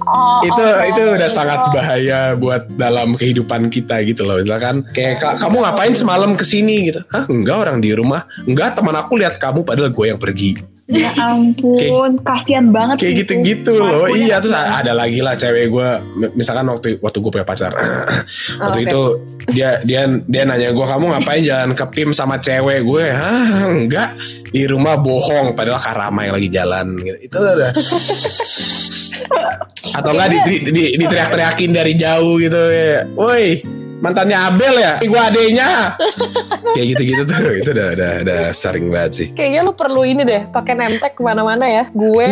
Oh, itu oh, itu oh, udah oh. sangat bahaya buat dalam kehidupan kita gitu loh. Misalkan kayak "Ka- kamu ngapain semalam ke sini gitu. Hah enggak orang di rumah. Enggak teman aku lihat kamu padahal gue yang pergi Ya ampun, kasihan banget kayak itu. gitu-gitu loh. Iya terus ada lagi lah cewek gue misalkan waktu waktu gue punya pacar. Waktu oke. itu dia dia dia nanya gue kamu ngapain jalan ke PIM sama cewek gue ah enggak. Di rumah bohong padahal karama yang lagi jalan. Gitu. itu udah atau enggak di, di, di, diteriak-teriakin dari jauh gitu ya woi mantannya Abel ya gue adenya kayak gitu-gitu tuh itu udah udah udah sering banget sih Kayaknya lu perlu ini deh, pakai nemtek ke mana-mana ya. Gue,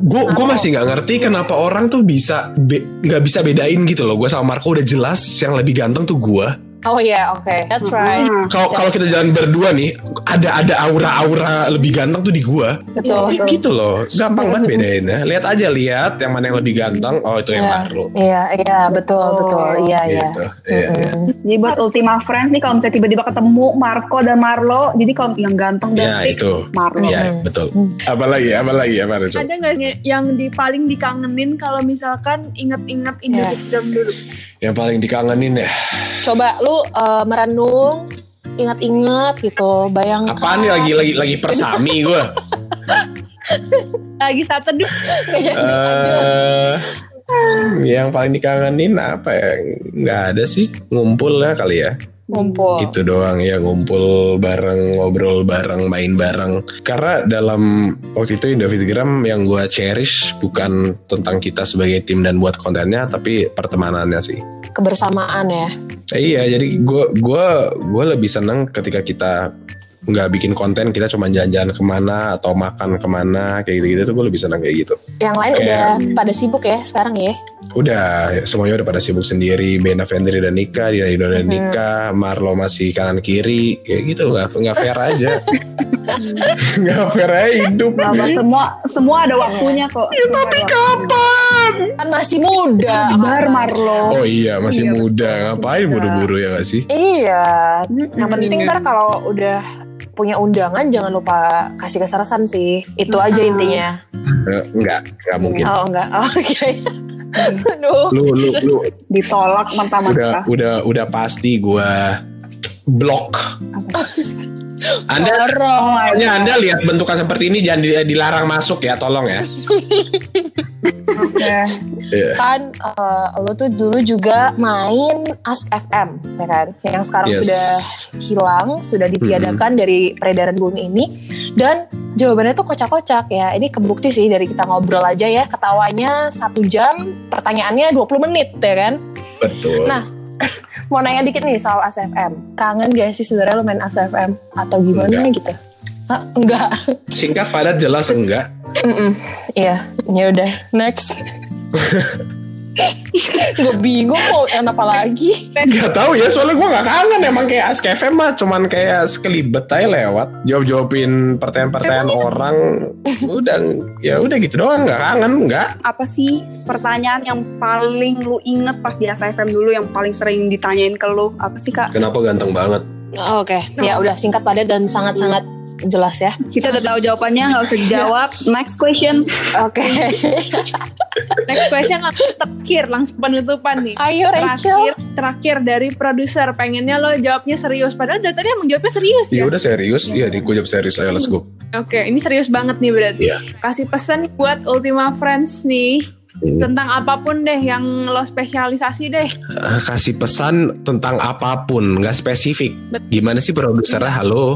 Gue gue masih nggak ngerti kenapa orang tuh bisa be- nggak bisa bedain gitu loh. Gue sama Marco udah jelas yang lebih ganteng tuh gue. Oh iya, oke, that's right. Hmm. Kalau kalau kita jalan berdua nih, ada ada aura-aura lebih ganteng tuh di gue. Betul. Kayak gitu loh, gampang banget bedainnya. Lihat aja lihat yang mana yang lebih ganteng. Oh itu yang Iya, Marlo. iya, iya, betul, Oh, betul, iya, iya. Gitu. Iya, iya. Jadi buat Ultima Friends nih kalau misalnya tiba-tiba ketemu Marco dan Marlo, jadi kalau yang ganteng dan Ya fix, itu. Marlo. Iya betul. Apalagi apalagi apa Rezo? Ada nggak yang di paling dikangenin kalau misalkan inget-inget Indofitdom dulu? Yang paling dikangenin ya. Coba lu eh, merenung, ingat-ingat gitu, bayangkan. Apaan nih lagi lagi lagi persami gue. Lagi saat teduh. Lanjut. Eh, yang paling dikangenin apa ya? Nggak ada sih. Ngumpul lah kali ya. Ngumpul. Itu doang ya ngumpul bareng, ngobrol bareng, main bareng. Karena dalam waktu itu Indofitgram yang gue cherish bukan tentang kita sebagai tim dan buat kontennya, tapi pertemanannya sih. Kebersamaan ya. Eh, iya, jadi gue gua gua lebih seneng ketika kita nggak bikin konten, kita cuma jalan-jalan ke mana atau makan ke mana kayak gitu-gitu tuh gue lebih seneng kayak gitu. Yang lain Kayak- udah pada sibuk ya sekarang ya. Udah semuanya udah pada sibuk sendiri. Bena Vendri dan Nika, Dina Ido dan Mhm. Nika, Marlo masih kanan kiri, kayak gitu nggak nggak fair aja. Nggak fair aja hidup. Nah, Mas, semua semua ada waktunya kok. Ya, tapi kapan? Kan masih muda. Bar Marlo. Oh iya masih Iya, muda, ngapain buru-buru ya gak sih? Iya. Yang penting ntar kalau udah punya undangan jangan lupa kasih kesarasan sih. Itu aja intinya. Eh, Enggak, enggak mungkin. Oh enggak. Oh, Oke. Aduh. Lu lu lu ditolak udah mentah-mentah. udah udah pasti gua blok. Anda Dorong. Pokoknya Anda lihat bentukan seperti ini jangan di- dilarang masuk ya, tolong ya. Oke. Iya. kan eh, lo tuh dulu juga main Ask FM ya kan yang sekarang Yes. sudah hilang sudah ditiadakan dari peredaran bumi ini dan jawabannya tuh kocak-kocak ya ini kebukti sih dari kita ngobrol aja ya ketawanya satu jam pertanyaannya 20 menit ya kan Betul. Nah, mau nanya dikit nih soal ASFM kangen gak sih sebenarnya lo main ASFM atau gimana Enggak. gitu Hah, enggak Singkat padat jelas enggak. Iya, ya udah next. gue bingung mau yang apa lagi. Gak tahu ya soalnya gue gak kangen emang kayak Ask FM mah cuman kayak sekelibet aja lewat. Jawab jawabin pertanyaan-pertanyaan orang udah ya udah gitu doang nggak kangen nggak. Apa sih pertanyaan yang paling lu inget pas di ASFM dulu yang paling sering ditanyain ke lu? Apa sih kak? kenapa ganteng banget? Oke, ya udah singkat padat dan sangat-sangat jelas ya. Kita udah tahu jawabannya nggak usah dijawab. Next question. Oke. Next question langsung terakhir, langsung penutupan nih. Ayo Terakhir, Rachel. terakhir dari produser pengennya lo jawabnya serius. Padahal dari tadi emang jawabnya serius ya ya. udah serius iya di gue jawab serius ayo let's go Oke, ini serius banget nih berarti. Iya. Kasih pesan buat Ultima Friends nih. Tentang apa pun deh yang lo spesialisasi deh. Eh, kasih pesan tentang apa pun, nggak spesifik. Bet- Gimana sih produsernya? Halo,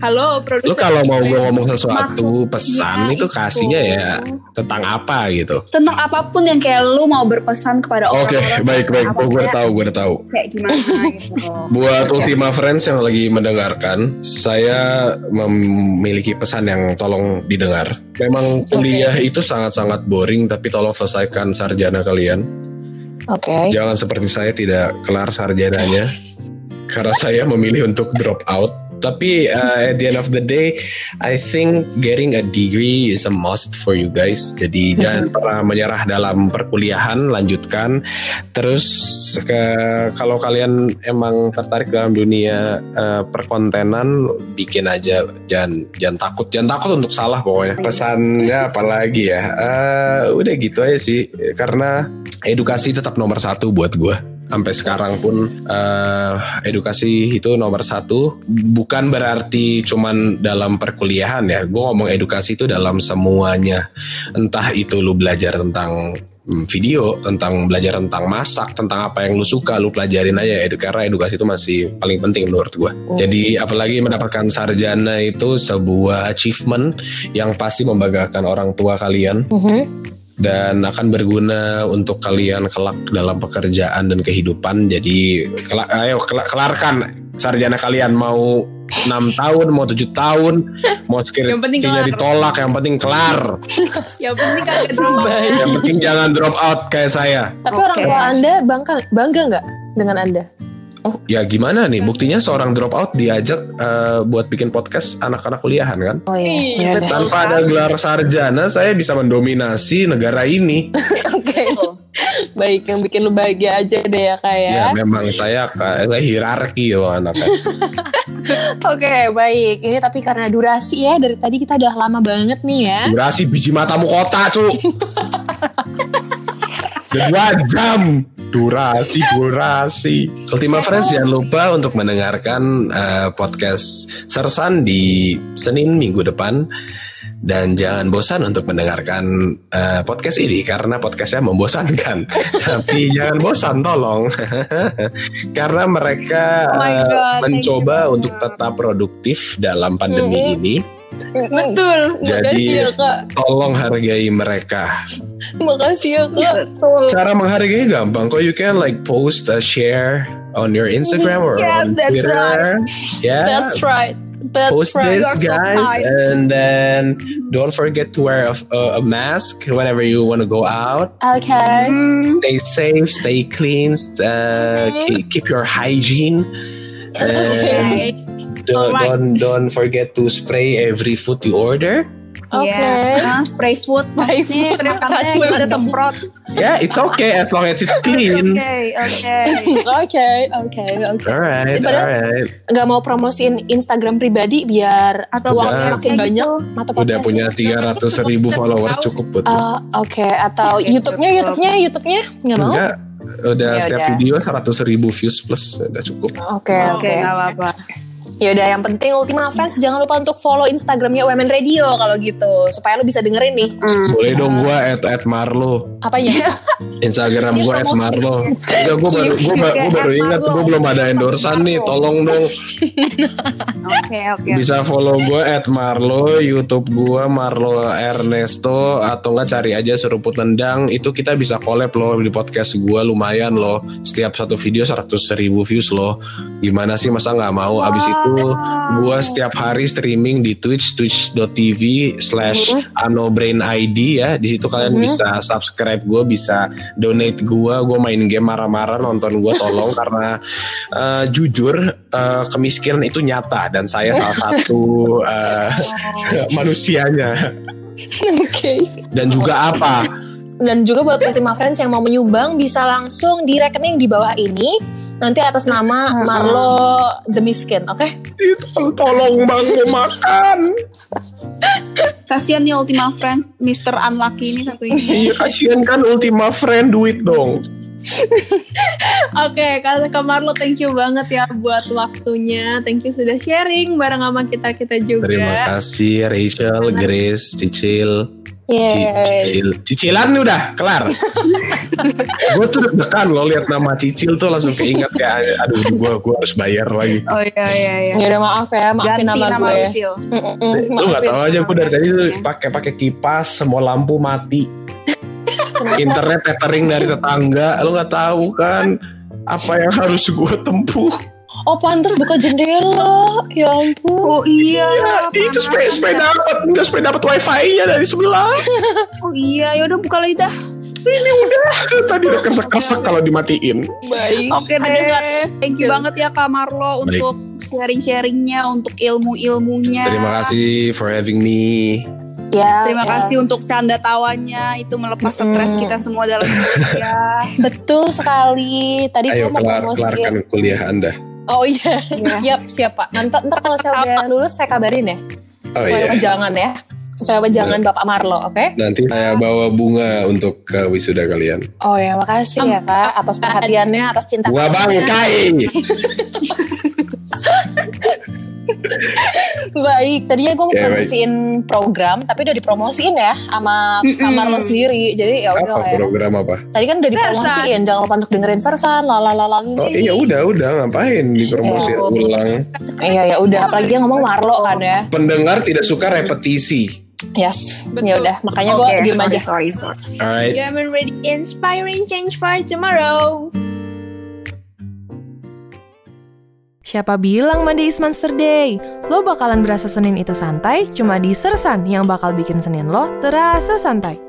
Halo produser. lu kalau mau gue ngomong sesuatu Maksudnya pesan itu kasihnya ya tentang apa gitu. Tentang apa pun yang kayak lu mau berpesan kepada Oke, orang-orang. baik baik. Oh, gue udah tahu, gue udah tahu. Kayak gimana gitu. Buat Ultima Friends yang lagi mendengarkan, saya memiliki pesan yang tolong didengar. Memang kuliah itu sangat-sangat boring, tapi tolong selesaikan sarjana kalian. Oke. Jangan seperti saya tidak kelar sarjananya, karena saya memilih untuk drop out. Tapi uh, at the end of the day, I think getting a degree is a must for you guys. Jadi jangan pernah menyerah dalam perkuliahan, lanjutkan. Terus ke kalau kalian emang tertarik dalam dunia uh, perkontenan, bikin aja. Jangan jangan takut, jangan takut untuk salah pokoknya. Pesannya apalagi ya? Uh, udah gitu aja sih, karena edukasi tetap nomor satu buat gue sampai sekarang pun eh, edukasi itu nomor satu. Bukan berarti cuman dalam perkuliahan ya. Gue ngomong edukasi itu dalam semuanya. Entah itu lu belajar tentang mm, video tentang belajar tentang masak tentang apa yang lu suka lu pelajarin aja. Edu karena edukasi itu masih paling penting menurut gue jadi apalagi mendapatkan sarjana itu sebuah achievement yang pasti membanggakan orang tua kalian. Mhm. Dan akan berguna untuk kalian kelak dalam pekerjaan dan kehidupan. Jadi kela- ayo kela- kelarkan sarjana kalian mau 6 tahun, mau 7 tahun, mau Yang penting skripsinya kelar. ditolak, yang penting kelar. Yang penting kagak drop out. yang penting jangan drop out kayak saya. Tapi orang Oke. tua Anda bangga bangga nggak dengan Anda? Oh, ya gimana nih? Buktinya seorang drop out diajak eh, buat bikin podcast anak-anak kuliahan kan? Oh iya. Iya, Ya udah. Tanpa ada gelar sarjana, saya bisa mendominasi negara ini. Oke. Baik, yang bikin lu bahagia aja deh ya kak ya. Ya, memang saya kayak hierarki ya anaknya. Oke, baik. Ini tapi karena durasi ya dari tadi kita udah lama banget nih ya. Durasi biji matamu kota, cu. Dua jam. Durasi, durasi. Ultima Friends jangan lupa untuk mendengarkan eh, podcast Sersan di Senin minggu depan. Dan jangan bosan untuk mendengarkan eh, podcast ini karena podcastnya membosankan. Tapi jangan bosan, tolong, karena mereka Oh eh, God, thank mencoba untuk tetap produktif dalam pandemi Mhm. ini. Betul. Jadi Makasih ya kak. tolong hargai mereka. Makasih ya kak. Cara menghargai gampang. Kok you can like post a share on your Instagram or Yeah, on that's Twitter. Yeah. That's right. That's Post right. this, You're so guys, kind. and then don't forget to wear a, a, mask whenever you want to go out. Okay. Stay safe, stay clean, uh, keep, keep your hygiene, and don't, Alright. don't don't forget to spray every food you order. Oke. Iya. Nah, spray food. Spray Nih, food. makannya Racun. kita semprot. Yeah, it's okay as long as it's Oke, clean. oke. Oke, oke, oke. Alright, Padahal- alright. Nggak mau promosiin Instagram pribadi biar Atau Udah. uangnya makin banyak mata Udah punya 300 ribu followers cukup buat Ah, Oke, atau Oke, YouTube-nya, cukup. YouTube-nya, YouTube-nya nggak mau? Enggak, udah Ya setiap udah. video 100 ribu views plus udah cukup. Oke, Oke, oke. nggak apa-apa. Ya udah, yang penting Ultima Friends jangan lupa untuk follow Instagramnya Women Radio kalau gitu, supaya lu bisa dengerin nih Hmm. Boleh dong gua at, at Marlo. apanya. Instagram Dia gua at. Marlo. Enggak gua baru gua, ba- gua baru At ingat Marlo. gua belum ada endorsan nih. Tolong dong Oke, oke. bisa follow gua at Marlo, YouTube gua Marlo Ernesto atau enggak cari aja seruput nendang. Itu kita bisa collab loh di podcast gua lumayan loh. Setiap satu video 100 ribu views loh. Gimana sih masa nggak mau? Abis itu gua setiap hari streaming di Twitch twitch.tv slash anobrainid ya di situ kalian Mhm. bisa subscribe gue bisa donate gue gue main game marah-marah nonton gue tolong karena eh, jujur eh, kemiskinan itu nyata dan saya salah satu eh, manusianya Oke. dan juga apa Dan juga buat Ultima Friends yang mau menyumbang bisa langsung di rekening di bawah ini. Nanti atas nama Marlo The Miskin, oke? itu tolong bang mau makan Kasihan nih Ultima Friend, Mr. Unlucky ini satu ini. iya kasihan kan Ultima Friend duit dong Oke, kalau ke Marlo thank you banget ya buat waktunya. Thank you sudah sharing bareng sama kita-kita juga. Terima kasih Rachel, Grace, Cicil. Cicil. Cicilan nih udah kelar. gue tuh deg-degan lo lihat nama Cicil tuh langsung keinget ya. Aduh, gue gua harus bayar lagi. Oh iya iya iya. Ya udah maaf ya, maafin Ganti nama, nama gue. Lu nggak tahu aja gue dari tadi tuh pakai pakai kipas, semua lampu mati. Internet tethering dari tetangga, lu nggak tahu kan apa yang harus gue tempuh. Oh pantas buka jendela. Ya ampun. Oh iya. Ya, itu supaya supaya dapat nggak supaya dapat wifi-nya dari sebelah. Oh iya, yaudah buka lagi dah. Ini udah tadi udah kersek-kersek kalau dimatiin. Baik. Oke deh. Thank you banget ya Kak Marlo Baik. untuk sharing-sharingnya, untuk ilmu-ilmunya. Terima kasih for having me. Ya, Terima ya. kasih untuk canda tawanya itu melepas stres kita semua dalam kuliah. Betul sekali. Tadi gue Ayo mau kelar kelarkan kuliah Anda. Oh iya, Iya. siap siap pak. Nanti ntar kalau saya udah lulus saya kabarin ya. Oh Sesuai iya. wejangan ya. Sesuai wejangan Bapak Marlo, oke? Nanti saya bawa bunga untuk ke wisuda kalian. Oh ya, makasih ya kak atas perhatiannya, atas cinta Bunga bangkai. Baik, tadinya gue mau Ya, baik. promosiin program, tapi udah dipromosiin ya sama Kak Mm-mm. Marlo sendiri. Jadi ya udah Apa lah ya. program apa? Tadi kan udah dipromosiin, jangan lupa untuk dengerin Sersan, lalalala. Oh iya udah udah ngapain dipromosi Oh. ulang. Iya ya udah, apalagi yang ngomong Marlo kan ya. Pendengar tidak suka repetisi. Yes, Betul. ya udah, makanya gue diem sorry, aja. sorry, sorry. Alright. You haven't ready inspiring change for tomorrow. Siapa bilang Monday is Monster Day? Lo bakalan berasa Senin itu santai, cuma di Sersan yang bakal bikin Senin lo terasa santai.